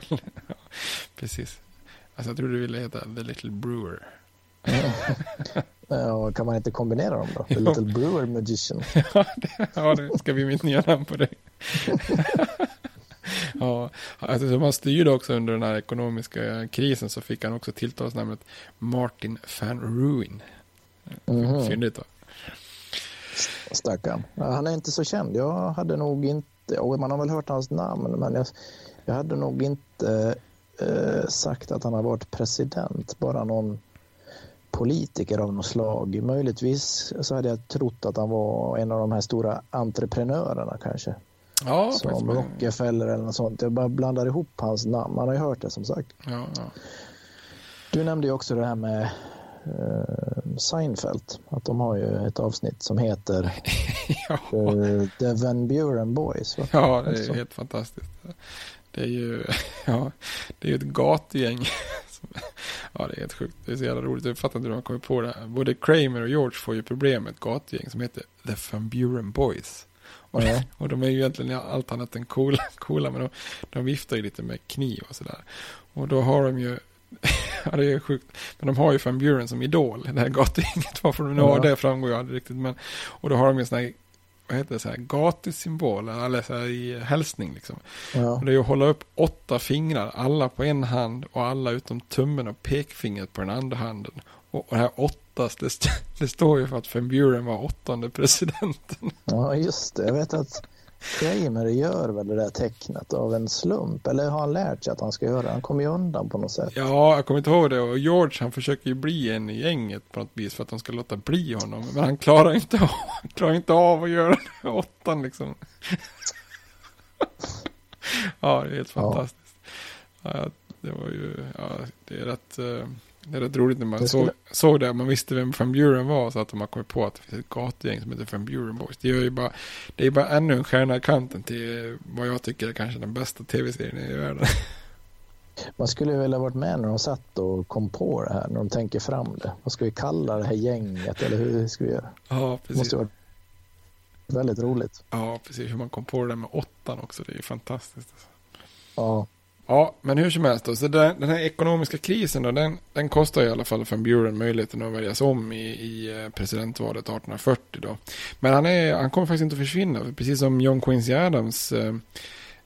precis. Alltså jag tror du ville heta The Little Brewer. Ja, kan man inte kombinera dem då? The Little Brewer Magician. ja, det, ja, det ska bli mitt nya namn på dig. ja, alltså, som han styrde också under den här ekonomiska krisen så fick han också tilltalsnamnet Martin van Ruin. Mm -hmm. Fyndigt va? Stackarn. Han är inte så känd. Jag hade nog inte, och man har väl hört hans namn, men jag, jag hade nog inte eh, sagt att han har varit president. Bara någon politiker av något slag. Möjligtvis så hade jag trott att han var en av de här stora entreprenörerna kanske. Ja, som Rockefeller eller något sånt. Jag bara blandar ihop hans namn. Man har ju hört det som sagt. Ja, ja. Du nämnde ju också det här med uh, Seinfeld. Att de har ju ett avsnitt som heter ja. uh, The Van Buren Boys. Va? Ja, det är helt fantastiskt. Det är ju ja, det är ett gatugäng ja, det är helt sjukt. Det är så jävla roligt. Jag fattar inte hur de har kommit på det här. Både Kramer och George får ju problem med ett gatugäng som heter The Van Buren Boys. Och, mm. och de är ju egentligen allt annat än coola, coola men de, de viftar ju lite med kniv och sådär. Och då har de ju, ja det är sjukt, men de har ju Van Buren som idol, det här gatugänget. Varför de nu har det framgår ju aldrig riktigt. Men, och då har de ju sådana här vad heter det, så här, gatusymboler, eller så här i hälsning liksom. Ja. det är att hålla upp åtta fingrar, alla på en hand och alla utom tummen och pekfingret på den andra handen. Och, och det här åttas, det, st det står ju för att Van Buren var åttonde presidenten. Ja, just det. Jag vet att Kramer gör väl det där tecknet av en slump, eller har han lärt sig att han ska göra det? Han kommer ju undan på något sätt. Ja, jag kommer inte ihåg det. Och George han försöker ju bli en i gänget på något vis för att de ska låta bli honom. Men han klarar inte av, klarar inte av att göra här åttan liksom. ja, det är helt fantastiskt. Ja, det var ju, ja, det är rätt... Uh... Det är rätt roligt när man såg, såg det. Man visste vem Van Buren var. Så att de har kommit på att det finns ett gatugäng som heter Van Buren Boys. Det, är ju bara, det är bara ännu en stjärna i kanten till vad jag tycker är kanske den bästa tv-serien i världen. Man skulle ju vilja varit med när de satt och kom på det här. När de tänker fram det. Vad ska vi kalla det här gänget? Eller hur ska vi göra? Ja, precis. Det måste vara väldigt roligt. Ja, precis. Hur man kom på det där med åttan också. Det är ju fantastiskt. Ja. Ja, men hur som helst då, så den, den här ekonomiska krisen då, den, den kostar i alla fall Van Buren möjligheten att väljas om i, i eh, presidentvalet 1840 då. Men han, är, han kommer faktiskt inte att försvinna, precis som John Quincy Adams eh,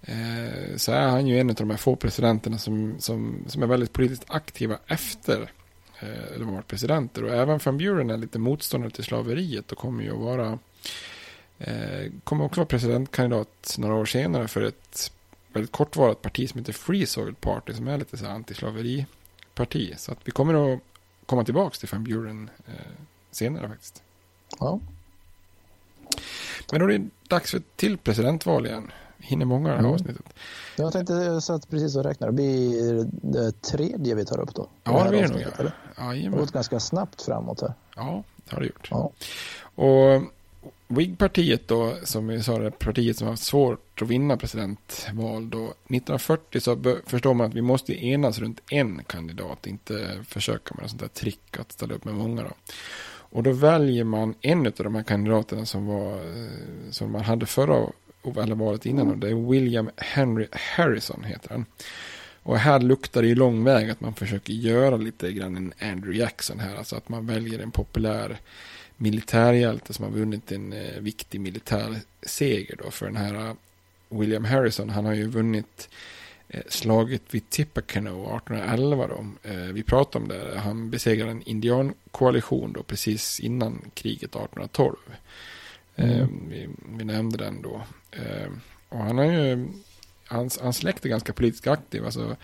eh, så är han ju en av de här få presidenterna som, som, som är väldigt politiskt aktiva efter eh, de har varit presidenter. Och även Van Buren är lite motståndare till slaveriet och kommer ju att vara eh, kommer också vara presidentkandidat några år senare för ett väldigt kortvarigt parti som heter Free Soil Party som är lite så antislaveriparti. Så att vi kommer att komma tillbaka till Van Buren eh, senare faktiskt. Ja. Men då är det dags för ett till presidentval igen. Hinner många det här mm. avsnittet. Jag tänkte, jag satt precis och räknade. Det blir det tredje vi tar upp då. Ja, det blir det nog. Ja. det har gått ganska snabbt framåt här. Ja, det har det gjort. Ja. Och Whig-partiet då, som vi sa, det partiet som har haft svårt att vinna presidentval då. 1940 så förstår man att vi måste enas runt en kandidat, inte försöka med något sånt där trick att ställa upp med många då. Och då väljer man en av de här kandidaterna som, var, eh, som man hade förra eller valet innan. Och det är William Henry Harrison heter han. Och här luktar det ju lång väg att man försöker göra lite grann en Andrew Jackson här. Alltså att man väljer en populär militärhjälte som har vunnit en eh, viktig militär seger då för den här uh, William Harrison. Han har ju vunnit eh, slaget vid Tippecanoe 1811 då. Eh, vi pratade om det. Han besegrade en indiankoalition då precis innan kriget 1812. Mm. Eh, vi, vi, nämnde den då. Eh, och han har ju hans, hans släkt är ganska politiskt aktiv. Alltså,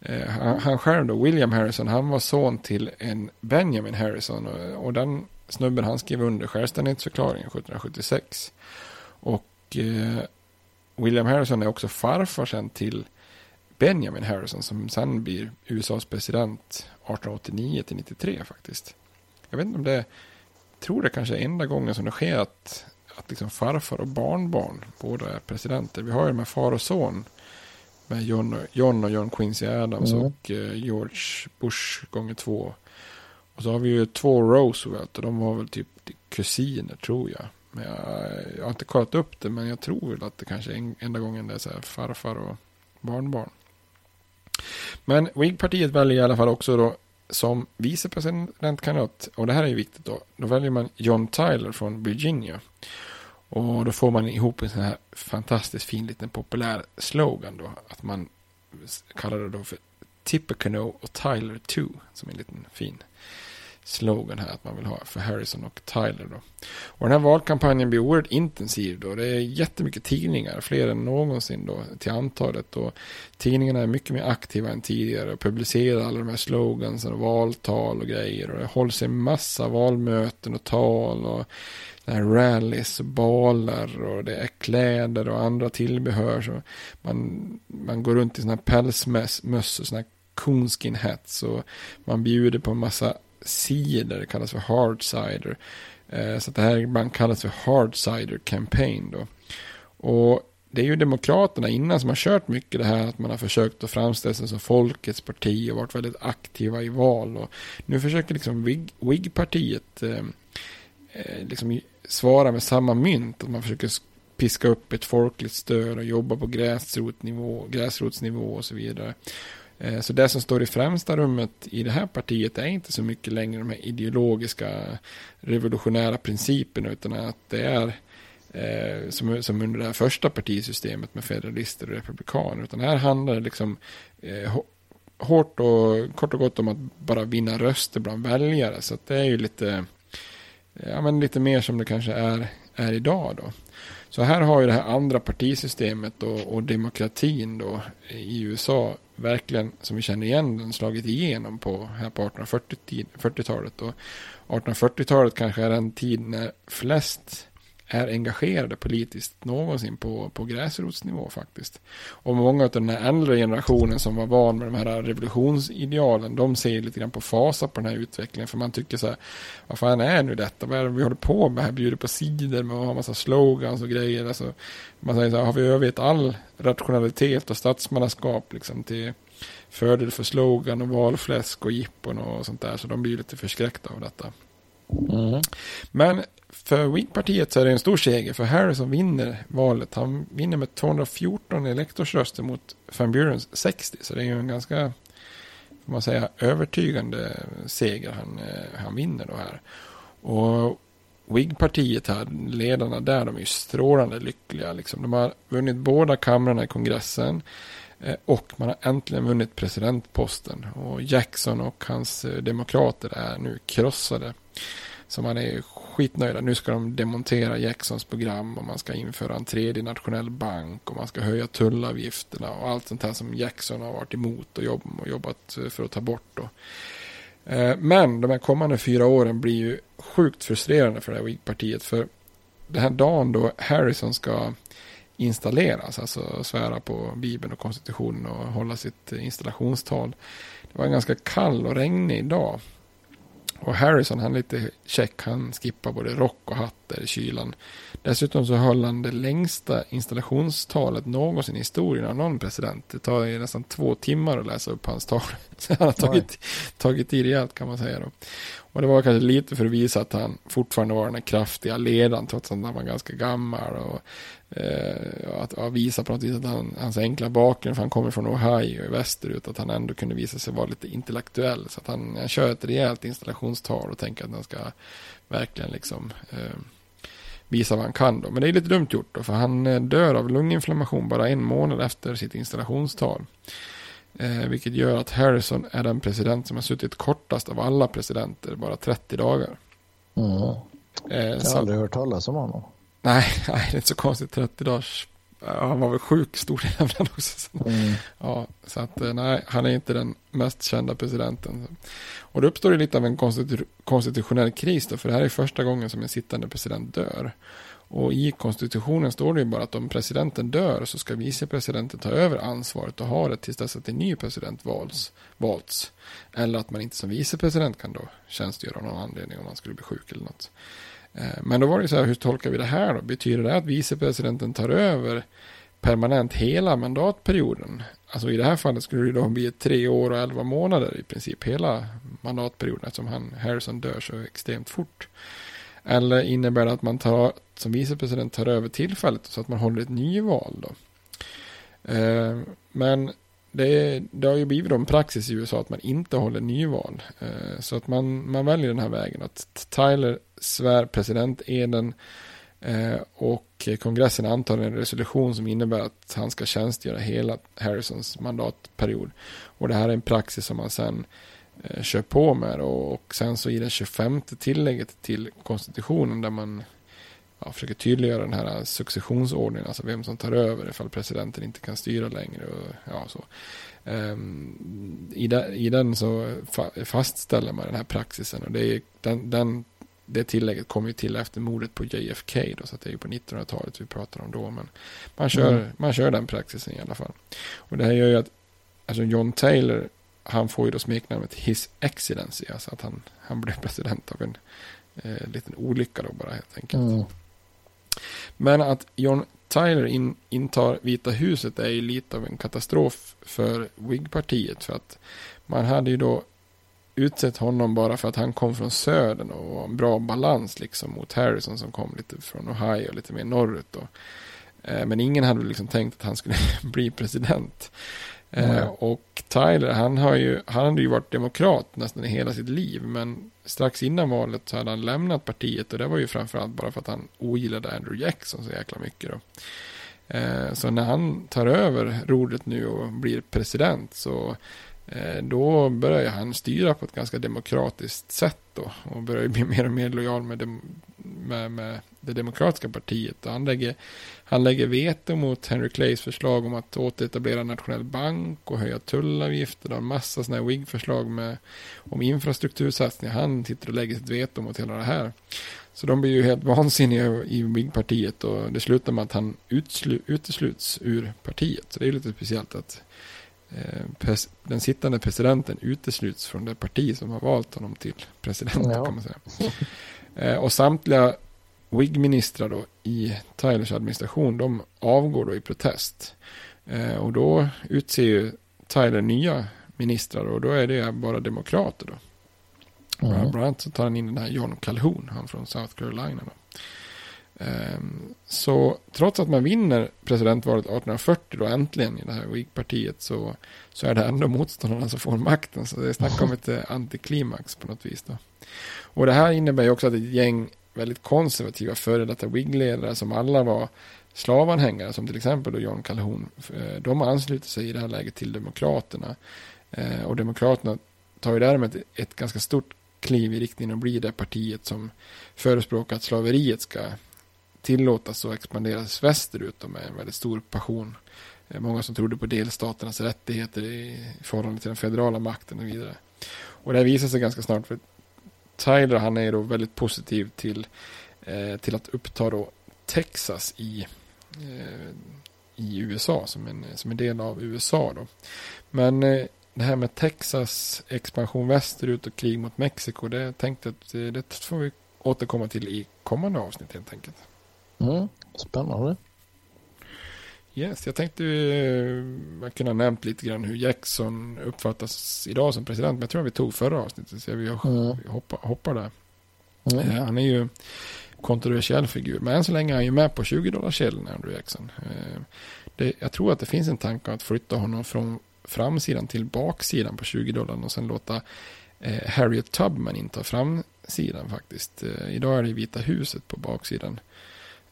eh, han, han själv då, William Harrison, han var son till en Benjamin Harrison. Och, och den snubben han skrev under självständighetsförklaringen 1776. Och eh, William Harrison är också farfar sen till Benjamin Harrison som sen blir USAs president 1889 till 93 faktiskt. Jag vet inte om det, tror det kanske är enda gången som det sker att, att liksom farfar och barnbarn båda är presidenter. Vi har ju de här far och son med John och John, och John Quincy Adams mm. och eh, George Bush gånger två. Och så har vi ju två Roosevelt och de var väl typ kusiner tror jag. Men jag, jag har inte kollat upp det men jag tror väl att det kanske är en, enda gången det är så här farfar och barnbarn. Men Whig-partiet väljer i alla fall också då som vicepresidentkandidat, och det här är ju viktigt då, då väljer man John Tyler från Virginia. Och då får man ihop en sån här fantastiskt fin liten populär slogan då, att man kallar det då för Tippecanoe och Tyler 2, som är en liten fin slogan här att man vill ha för Harrison och Tyler. Då. Och den här valkampanjen blir oerhört intensiv då. Det är jättemycket tidningar, fler än någonsin då till antalet. Och tidningarna är mycket mer aktiva än tidigare och publicerar alla de här slogans och valtal och grejer. Och det hålls en massa valmöten och tal och det här rallys och balar och det är kläder och andra tillbehör. Så man, man går runt i sådana här pälsmöss och sådana här coonskin hats och man bjuder på en massa cider, det kallas för hard cider. Eh, så det här ibland kallas för hard cider campaign då. Och det är ju Demokraterna innan som har kört mycket det här att man har försökt att framställa sig som folkets parti och varit väldigt aktiva i val. Och nu försöker liksom WIG-partiet eh, eh, liksom svara med samma mynt. Att man försöker piska upp ett folkligt stöd och jobba på gräsrotsnivå, gräsrotsnivå och så vidare. Eh, så det som står i främsta rummet i det här partiet är inte så mycket längre de här ideologiska revolutionära principerna utan att det är eh, som, som under det här första partisystemet med federalister och republikaner. Utan här handlar det liksom eh, hårt och kort och gott om att bara vinna röster bland väljare. Så det är ju lite, ja, men lite mer som det kanske är, är idag då. Så här har ju det här andra partisystemet och, och demokratin då i USA verkligen, som vi känner igen den, slagit igenom på, här på 1840-talet. Och 1840-talet kanske är den tid när flest är engagerade politiskt någonsin på, på gräsrotsnivå faktiskt. Och många av den här äldre generationen som var van med de här revolutionsidealen, de ser lite grann på fasa på den här utvecklingen. För man tycker så här, vad fan är nu detta? Vad är det vi håller på med här? Bjuder på sidor med att ha massa slogans och grejer. Alltså, man säger så här, har vi övergett all rationalitet och statsmannaskap liksom till fördel för slogan och valfläsk och jippon och sånt där. Så de blir lite förskräckta av detta. Mm. Men för Whig-partiet så är det en stor seger för Harrison vinner valet. Han vinner med 214 elektorsröster mot Van Burens 60. Så det är ju en ganska, får man säga, övertygande seger han, eh, han vinner då här. Och Whig-partiet här, ledarna där, de är ju strålande lyckliga. Liksom. De har vunnit båda kamrarna i kongressen. Eh, och man har äntligen vunnit presidentposten. Och Jackson och hans eh, demokrater är nu krossade. Så man är skitnöjda. Nu ska de demontera Jacksons program och man ska införa en tredje nationell bank och man ska höja tullavgifterna och allt sånt här som Jackson har varit emot och, jobb, och jobbat för att ta bort. Då. Eh, men de här kommande fyra åren blir ju sjukt frustrerande för det här Whig-partiet. För den här dagen då Harrison ska installeras, alltså svära på Bibeln och konstitutionen och hålla sitt installationstal. Det var en ganska kall och regnig dag. Och Harrison han är lite check. Han skippar både rock och hatt där i kylan. Dessutom så höll han det längsta installationstalet någonsin i historien av någon president. Det tar ju nästan två timmar att läsa upp hans tal. Så han har tagit, tagit i rejält kan man säga då. Och det var kanske lite för att visa att han fortfarande var den här kraftiga ledaren trots att han var ganska gammal. Och, att, att, visa på något vis att han, hans enkla bakgrund, för han kommer från Ohio i västerut, att han ändå kunde visa sig vara lite intellektuell. Så att han, han kör ett rejält installationstal och tänker att han ska verkligen liksom eh, visa vad han kan då. Men det är lite dumt gjort då, för han eh, dör av lunginflammation bara en månad efter sitt installationstal. Eh, vilket gör att Harrison är den president som har suttit kortast av alla presidenter, bara 30 dagar. Mm. Eh, jag har aldrig hört talas om honom. Nej, nej, det är inte så konstigt. 30 dagars han var väl sjuk stor jävla också. Mm. Ja, så att eh, nej, han är inte den mest kända presidenten. Och då uppstår det lite av en konstitu konstitutionell kris då, för det här är första gången som en sittande president dör. Och i konstitutionen står det ju bara att om presidenten dör så ska vicepresidenten ta över ansvaret och ha det tills dess att en ny president valts. valts. Eller att man inte som vicepresident kan då tjänstgöra av någon anledning om man skulle bli sjuk eller något. Eh, men då var det så här, hur tolkar vi det här då? Betyder det att vicepresidenten tar över permanent hela mandatperioden? Alltså i det här fallet skulle det då bli tre år och elva månader i princip hela mandatperioden eftersom han, Harrison dör så extremt fort. Eller innebär det att man tar, som vicepresident tar över tillfället så att man håller ett nyval då? Eh, men det, det, har ju blivit en praxis i USA att man inte håller nyval. Eh, så att man, man väljer den här vägen. Att Tyler svär presidenteden Eden eh, och kongressen antar en resolution som innebär att han ska tjänstgöra hela Harrisons mandatperiod. Och det här är en praxis som man sen eh, kör på med. Och, och sen så i det 25 tillägget till konstitutionen där man ja, försöker tydliggöra den här successionsordningen, alltså vem som tar över ifall presidenten inte kan styra längre. Och, ja, så. Um, i, de, I den så fa fastställer man den här praxisen och det, är, den, den, det tillägget kom ju till efter mordet på JFK då, så det är ju på 1900-talet vi pratar om då. Men man kör, mm. man kör den praxisen i alla fall. Och det här gör ju att alltså John Taylor, han får ju då smeknamnet His Excellency, alltså att han, han blev president av en eh, liten olycka då bara helt enkelt. Mm. Men att John Tyler in, intar Vita huset är ju lite av en katastrof för Whig-partiet. För att man hade ju då utsett honom bara för att han kom från södern och var en bra balans liksom mot Harrison som kom lite från Ohio, lite mer norrut. Då. Eh, men ingen hade liksom tänkt att han skulle bli president. Mm. och Tyler, han, har ju, han hade ju varit demokrat nästan i hela sitt liv. Men strax innan valet så hade han lämnat partiet. Och det var ju framförallt bara för att han ogillade Andrew Jackson så jäkla mycket. Då. Eh, så när han tar över rodret nu och blir president så Eh, då börjar han styra på ett ganska demokratiskt sätt då. Och börjar bli mer och mer lojal med, dem, med, med det demokratiska partiet. Och han, lägger, han lägger veto mot Henry Clays förslag om att återetablera en nationell bank och höja tullavgifter. och har en massa sådana här WIG-förslag med, om infrastruktursatsningar. Han sitter och lägger sitt veto mot hela det här. Så de blir ju helt vansinniga i WIG-partiet och det slutar med att han utslu, utesluts ur partiet. Så det är lite speciellt att den sittande presidenten utesluts från det parti som har valt honom till president. Ja. kan man säga. Eh, och samtliga WIG-ministrar då i Tylers administration, de avgår då i protest. Eh, och då utser ju Tyler nya ministrar och då är det bara demokrater då. Mm. Bland annat så tar han in den här John Calhoun, han från South Carolina. Då. Um, så trots att man vinner presidentvalet 1840 då äntligen i det här Whig-partiet så, så är det ändå motståndarna som får makten. Så det är snack om ett eh, antiklimax på något vis. Då. Och det här innebär ju också att ett gäng väldigt konservativa före detta Whig-ledare som alla var slavanhängare, som till exempel då John Calhoun, eh, de ansluter sig i det här läget till Demokraterna. Eh, och Demokraterna tar ju därmed ett ganska stort kliv i riktningen att bli det partiet som förespråkar att slaveriet ska tillåtas och expanderas västerut med en väldigt stor passion. Eh, många som trodde på delstaternas rättigheter i förhållande till den federala makten och vidare. Och det här visar sig ganska snart för Tyler han är då väldigt positiv till, eh, till att uppta då Texas i, eh, i USA som en, som en del av USA. Då. Men eh, det här med Texas expansion västerut och krig mot Mexiko det tänkte att eh, det får vi återkomma till i kommande avsnitt helt enkelt. Mm, spännande. Yes, jag tänkte uh, kunna nämnt lite grann hur Jackson uppfattas idag som president. Men jag tror att vi tog förra avsnittet. Så vi, mm. hoppar, hoppar där. Mm. Uh, han är ju kontroversiell figur. Men än så länge är han ju med på 20 dollar Andrew Jackson. Uh, det, jag tror att det finns en tanke att flytta honom från framsidan till baksidan på 20 dollar och sen låta eh, Harriet Tubman inta framsidan faktiskt. Eh, idag är det Vita huset på baksidan.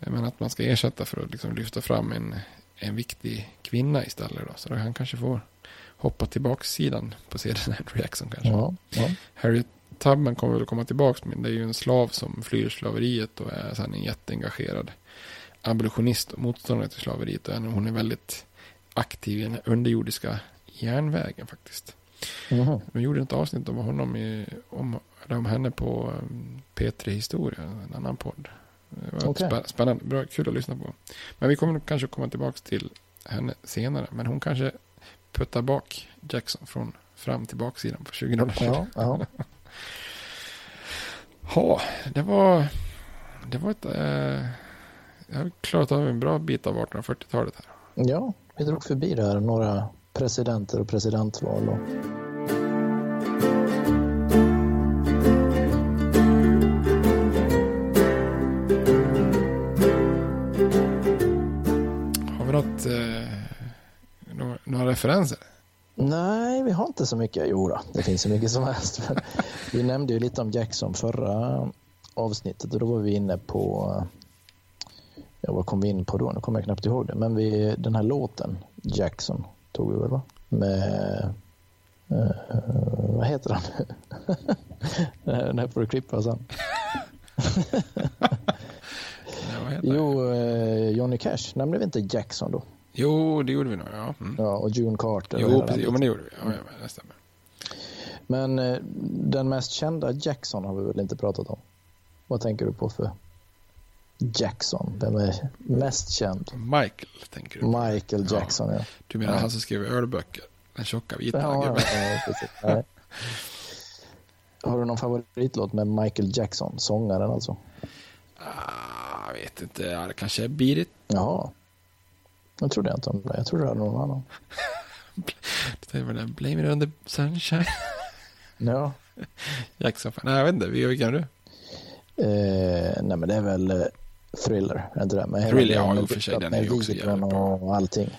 Men att man ska ersätta för att liksom lyfta fram en, en viktig kvinna istället. Då. Så då han kanske får hoppa till baksidan på sedan Andrew Jackson kanske. Ja, ja. Harriet Tubman kommer väl komma tillbaka men det är ju en slav som flyr slaveriet och är sen en jätteengagerad abolitionist och motståndare till slaveriet. Och hon är väldigt aktiv i den underjordiska järnvägen faktiskt. Vi gjorde ett avsnitt om honom i, om, om henne på um, P3 Historia, en annan podd. Det var spä- spännande, bra, kul att lyssna på. Men vi kommer kanske komma tillbaka till henne senare. Men hon kanske puttar bak Jackson från fram till baksidan på 2020. Ja, ja. Ja, det var, det var ett... Eh, jag har klarat av en bra bit av 1840-talet här. ja, vi drog förbi där några presidenter och presidentval. Och... referenser? Nej, vi har inte så mycket. Jo, då, det finns så mycket som helst. Vi nämnde ju lite om Jackson förra avsnittet och då var vi inne på, ja vad kom vi in på då? Nu kommer jag knappt ihåg det. Men vi, den här låten, Jackson, tog vi väl va? Med, eh, vad heter han? den här får du klippa sen. Jo, eh, Johnny Cash, nämnde vi inte Jackson då? Jo, det gjorde vi nog. Ja, mm. Ja, och June Carter. jo, precis, jo, men det gjorde vi. Ja, ja, men det stämmer. Men eh, den mest kända Jackson har vi väl inte pratat om? Vad tänker du på för Jackson? Vem är mest känd? Michael, tänker du? på. Michael Ja. Jackson, ja. Du menar Ja. han som skrev ölböcker? Den tjocka vita Ja, ja, gubben. ja. Har du någon favoritlåt med Michael Jackson, sångaren alltså? Ah, jag vet inte, ja, det kanske är Beat It. Ja. Jag trodde inte om det. Jag trodde det hade någon annan. Det var den Blame It On The Sunshine. Ja. Jackson, nej jag vet inte, vilken är du? Eh, nej men det är väl eh, Thriller, är inte det? Hela Thriller, ja, i och för sig, den är ju också jävligt bra. och allting.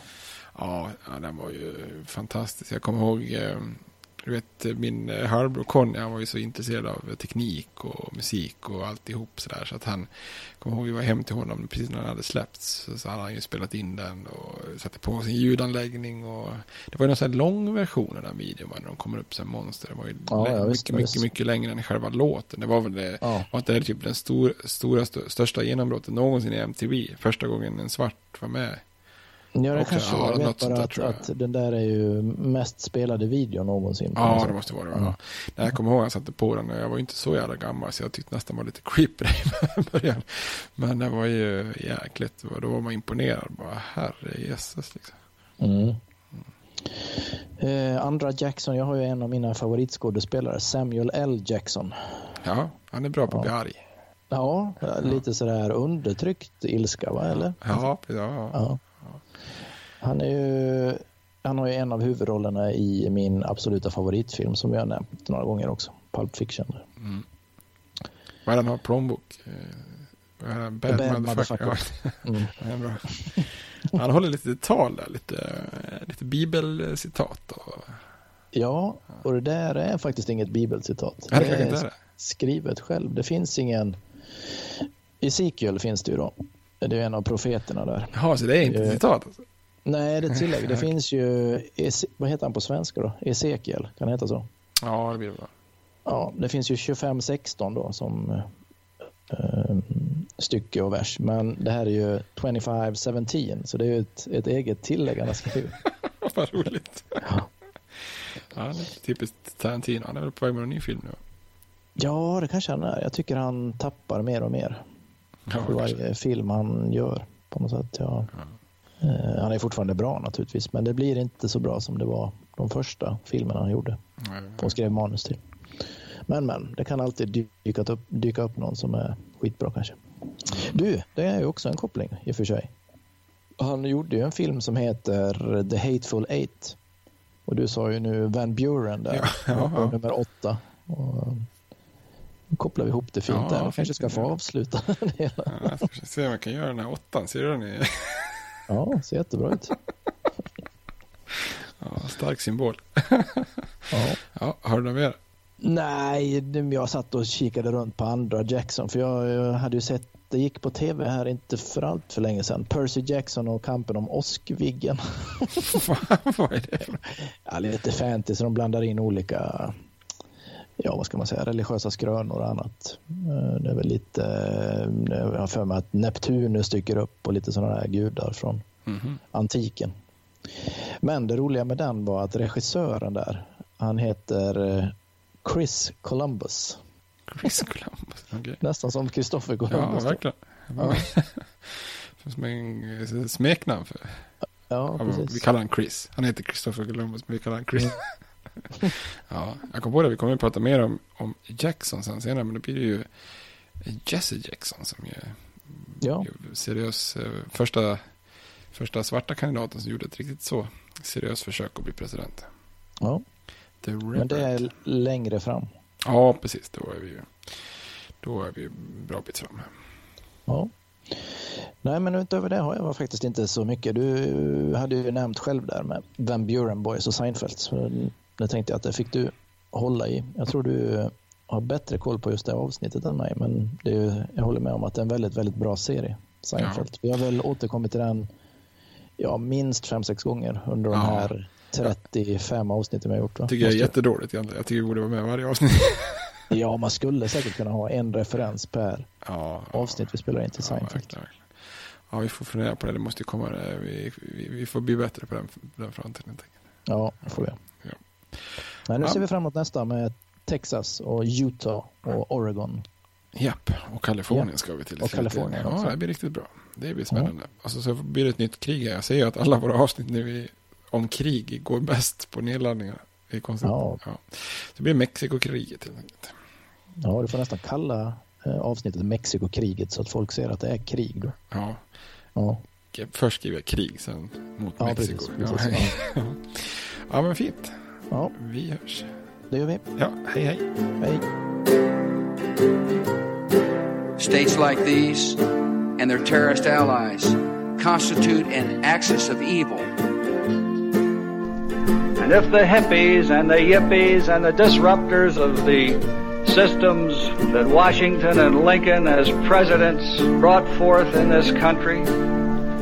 Ja, ja, den var ju fantastisk. Jag kommer ihåg, eh, du vet, min eh, halvbror Conny, han var ju så intresserad av teknik och musik och alltihop sådär. Så att han, kommer ihåg, vi var hem till honom precis när den hade släppts. Så, så hade han ju spelat in den och satte på sin ljudanläggning. Och det var ju någon sån här lång version av den videon, när de kommer upp som monster. Det var ju Ja, lä- ja, mycket, visst, mycket, visst. mycket längre än själva låten. Det var väl det, Ja. var inte det typ den stor, stora, stö- största genombrottet någonsin i MTV? Första gången en svart var med. Ja, det kanske ja, jag vet bara där, att, jag. att den där är ju mest spelade video någonsin. Ja, det måste vara det. Mm. Ja. Jag kommer ihåg att jag satte på den och jag var ju inte så jävla gammal så jag tyckte nästan var lite creepy i början. Men det var ju jäkligt. Då var man imponerad. Bara herre Jesus liksom. Mm. Eh, andra Jackson, jag har ju en av mina favoritskådespelare, Samuel L. Jackson. Ja, han är bra på att bli Ja. arg. Ja, lite sådär undertryckt ilska, va? Eller? Ja, ja, ja. Ja. Han är ju, han har ju en av huvudrollerna i min absoluta favoritfilm som jag har nämnt några gånger också, Pulp Fiction. Mm. Vad är det han har plånbok? Eh, det? Bad, Bad motherfucker. motherfucker. Ja, Mm. det bra. Han håller lite tal där, lite, lite bibelcitat. Och... Ja, och det där är faktiskt inget bibelcitat. Ja, det inte är det. skrivet själv. Det finns ingen... Ezekiel finns det ju då. Det är en av profeterna där. Jaha, så det är inte Eh, citat? Alltså. Nej, det är tillägg. Det finns ju... Ese- Vad heter han på svenska då? Ezekiel, kan det heta så? Ja, det blir det. Ja, det finns ju 25-16 då som eh, stycke och vers. Men det här är ju 25-17 så det är ju ett, ett eget tillägg han har skrivit. Vad roligt. Ja, är typiskt Tarantino. Han är väl på väg med en ny film nu? Ja, det kanske han är. Jag tycker han tappar mer och mer. Ja, för varje film han gör på något sätt. Ja. Eh, han är fortfarande bra naturligtvis, men det blir inte så bra som det var de första filmerna han gjorde Nej, och skrev manus till. Men, men, det kan alltid dyka upp, dyka upp någon som är skitbra kanske. Du, det är ju också en koppling i och för sig. Han gjorde ju en film som heter The Hateful Eight. Och du sa ju nu Van Buren där, Ja, ja, nummer åtta. Och, nu kopplar vi ihop det fint Ja, där. Vi kanske ska få avsluta det hela. Ja, jag ska se om jag kan göra den här åttan. Ser du den? i- Ja, ser jättebra ut. Ja, stark symbol. Ja. Ja, har du något mer? Nej, jag satt och kikade runt på andra Jackson för jag, hade ju sett det gick på tv här inte för allt för länge sedan. Percy Jackson och kampen om Åskviggen. Vad är det Ja, lite fantasy, de blandar in olika ja, vad ska man säga, religiösa skrönor och annat. Eh, det är väl lite, eh, jag har för mig att Neptunus dyker upp och lite sådana här gudar från Mhm. antiken. Men det roliga med den var att regissören där, han heter eh, Chris Columbus. Chris Columbus. okej. Nästan som Christopher Ja, Columbus. verkligen. Ja. Som en eh, smeknamn. För, Ja, precis. vi kallar han Chris. Han heter Christopher Columbus, men vi kallar han Chris. ja, jag kom på det. Vi kommer att prata mer om, om Jackson sen senare. Men då blir det ju Jesse Jackson som ju Ja. seriös eh, första, första svarta kandidaten som gjorde ett riktigt så seriöst försök att bli president. Ja, men det är längre fram. Ja, precis. Då är vi ju då är vi bra bit fram. Ja. Nej, men utöver det har jag faktiskt inte så mycket. Du hade ju nämnt själv där med Van Buren Boys och Seinfeld. Det tänkte jag att det fick du hålla i. Jag tror du har bättre koll på just det avsnittet än mig, men det är, jag håller med om att det är en väldigt, väldigt bra serie. Seinfeld. Vi har väl återkommit till den ja, minst fem sex gånger under de Ja. här 35 avsnitten vi har gjort. Va? tycker jag är jättedåligt egentligen. Jag tycker det borde vara med varje avsnitt. Ja, man skulle säkert kunna ha en referens per ja, avsnitt vi spelar in till ja, Seinfeld. verkligen. Ja, vi får fundera på det. Det måste komma. eh, Vi, vi, vi får bli bättre på den, den fronten. helt enkelt. Ja, det får vi. Ja. Nej, nu Ja. ser vi fram emot nästa med Texas och Utah och Oregon. Japp, och Kalifornien Ja. ska vi till. Och Kalifornien Ja, också. det blir riktigt bra. Det blir spännande. Alltså, så blir det ett nytt krig här. Jag ser ju att alla våra avsnitt nu i, om krig går bäst på nedladdningar. Det är konstigt. Ja. Ja. Det blir Mexikokriget helt enkelt. Ja, du får nästan kalla eh, avsnittet Mexikokriget så att folk ser att det är krig då. Ja. Ja, Först skriver jag krig, sen mot Ja, Mexiko. precis, precis, ja. ja, men fint. Ja Vi hörs. det gör vi. Ja, hej hej. Hej. States like these and their terrorist allies constitute an axis of evil. And if the hippies and the yippies and the disruptors of the systems that Washington and Lincoln as presidents brought forth in this country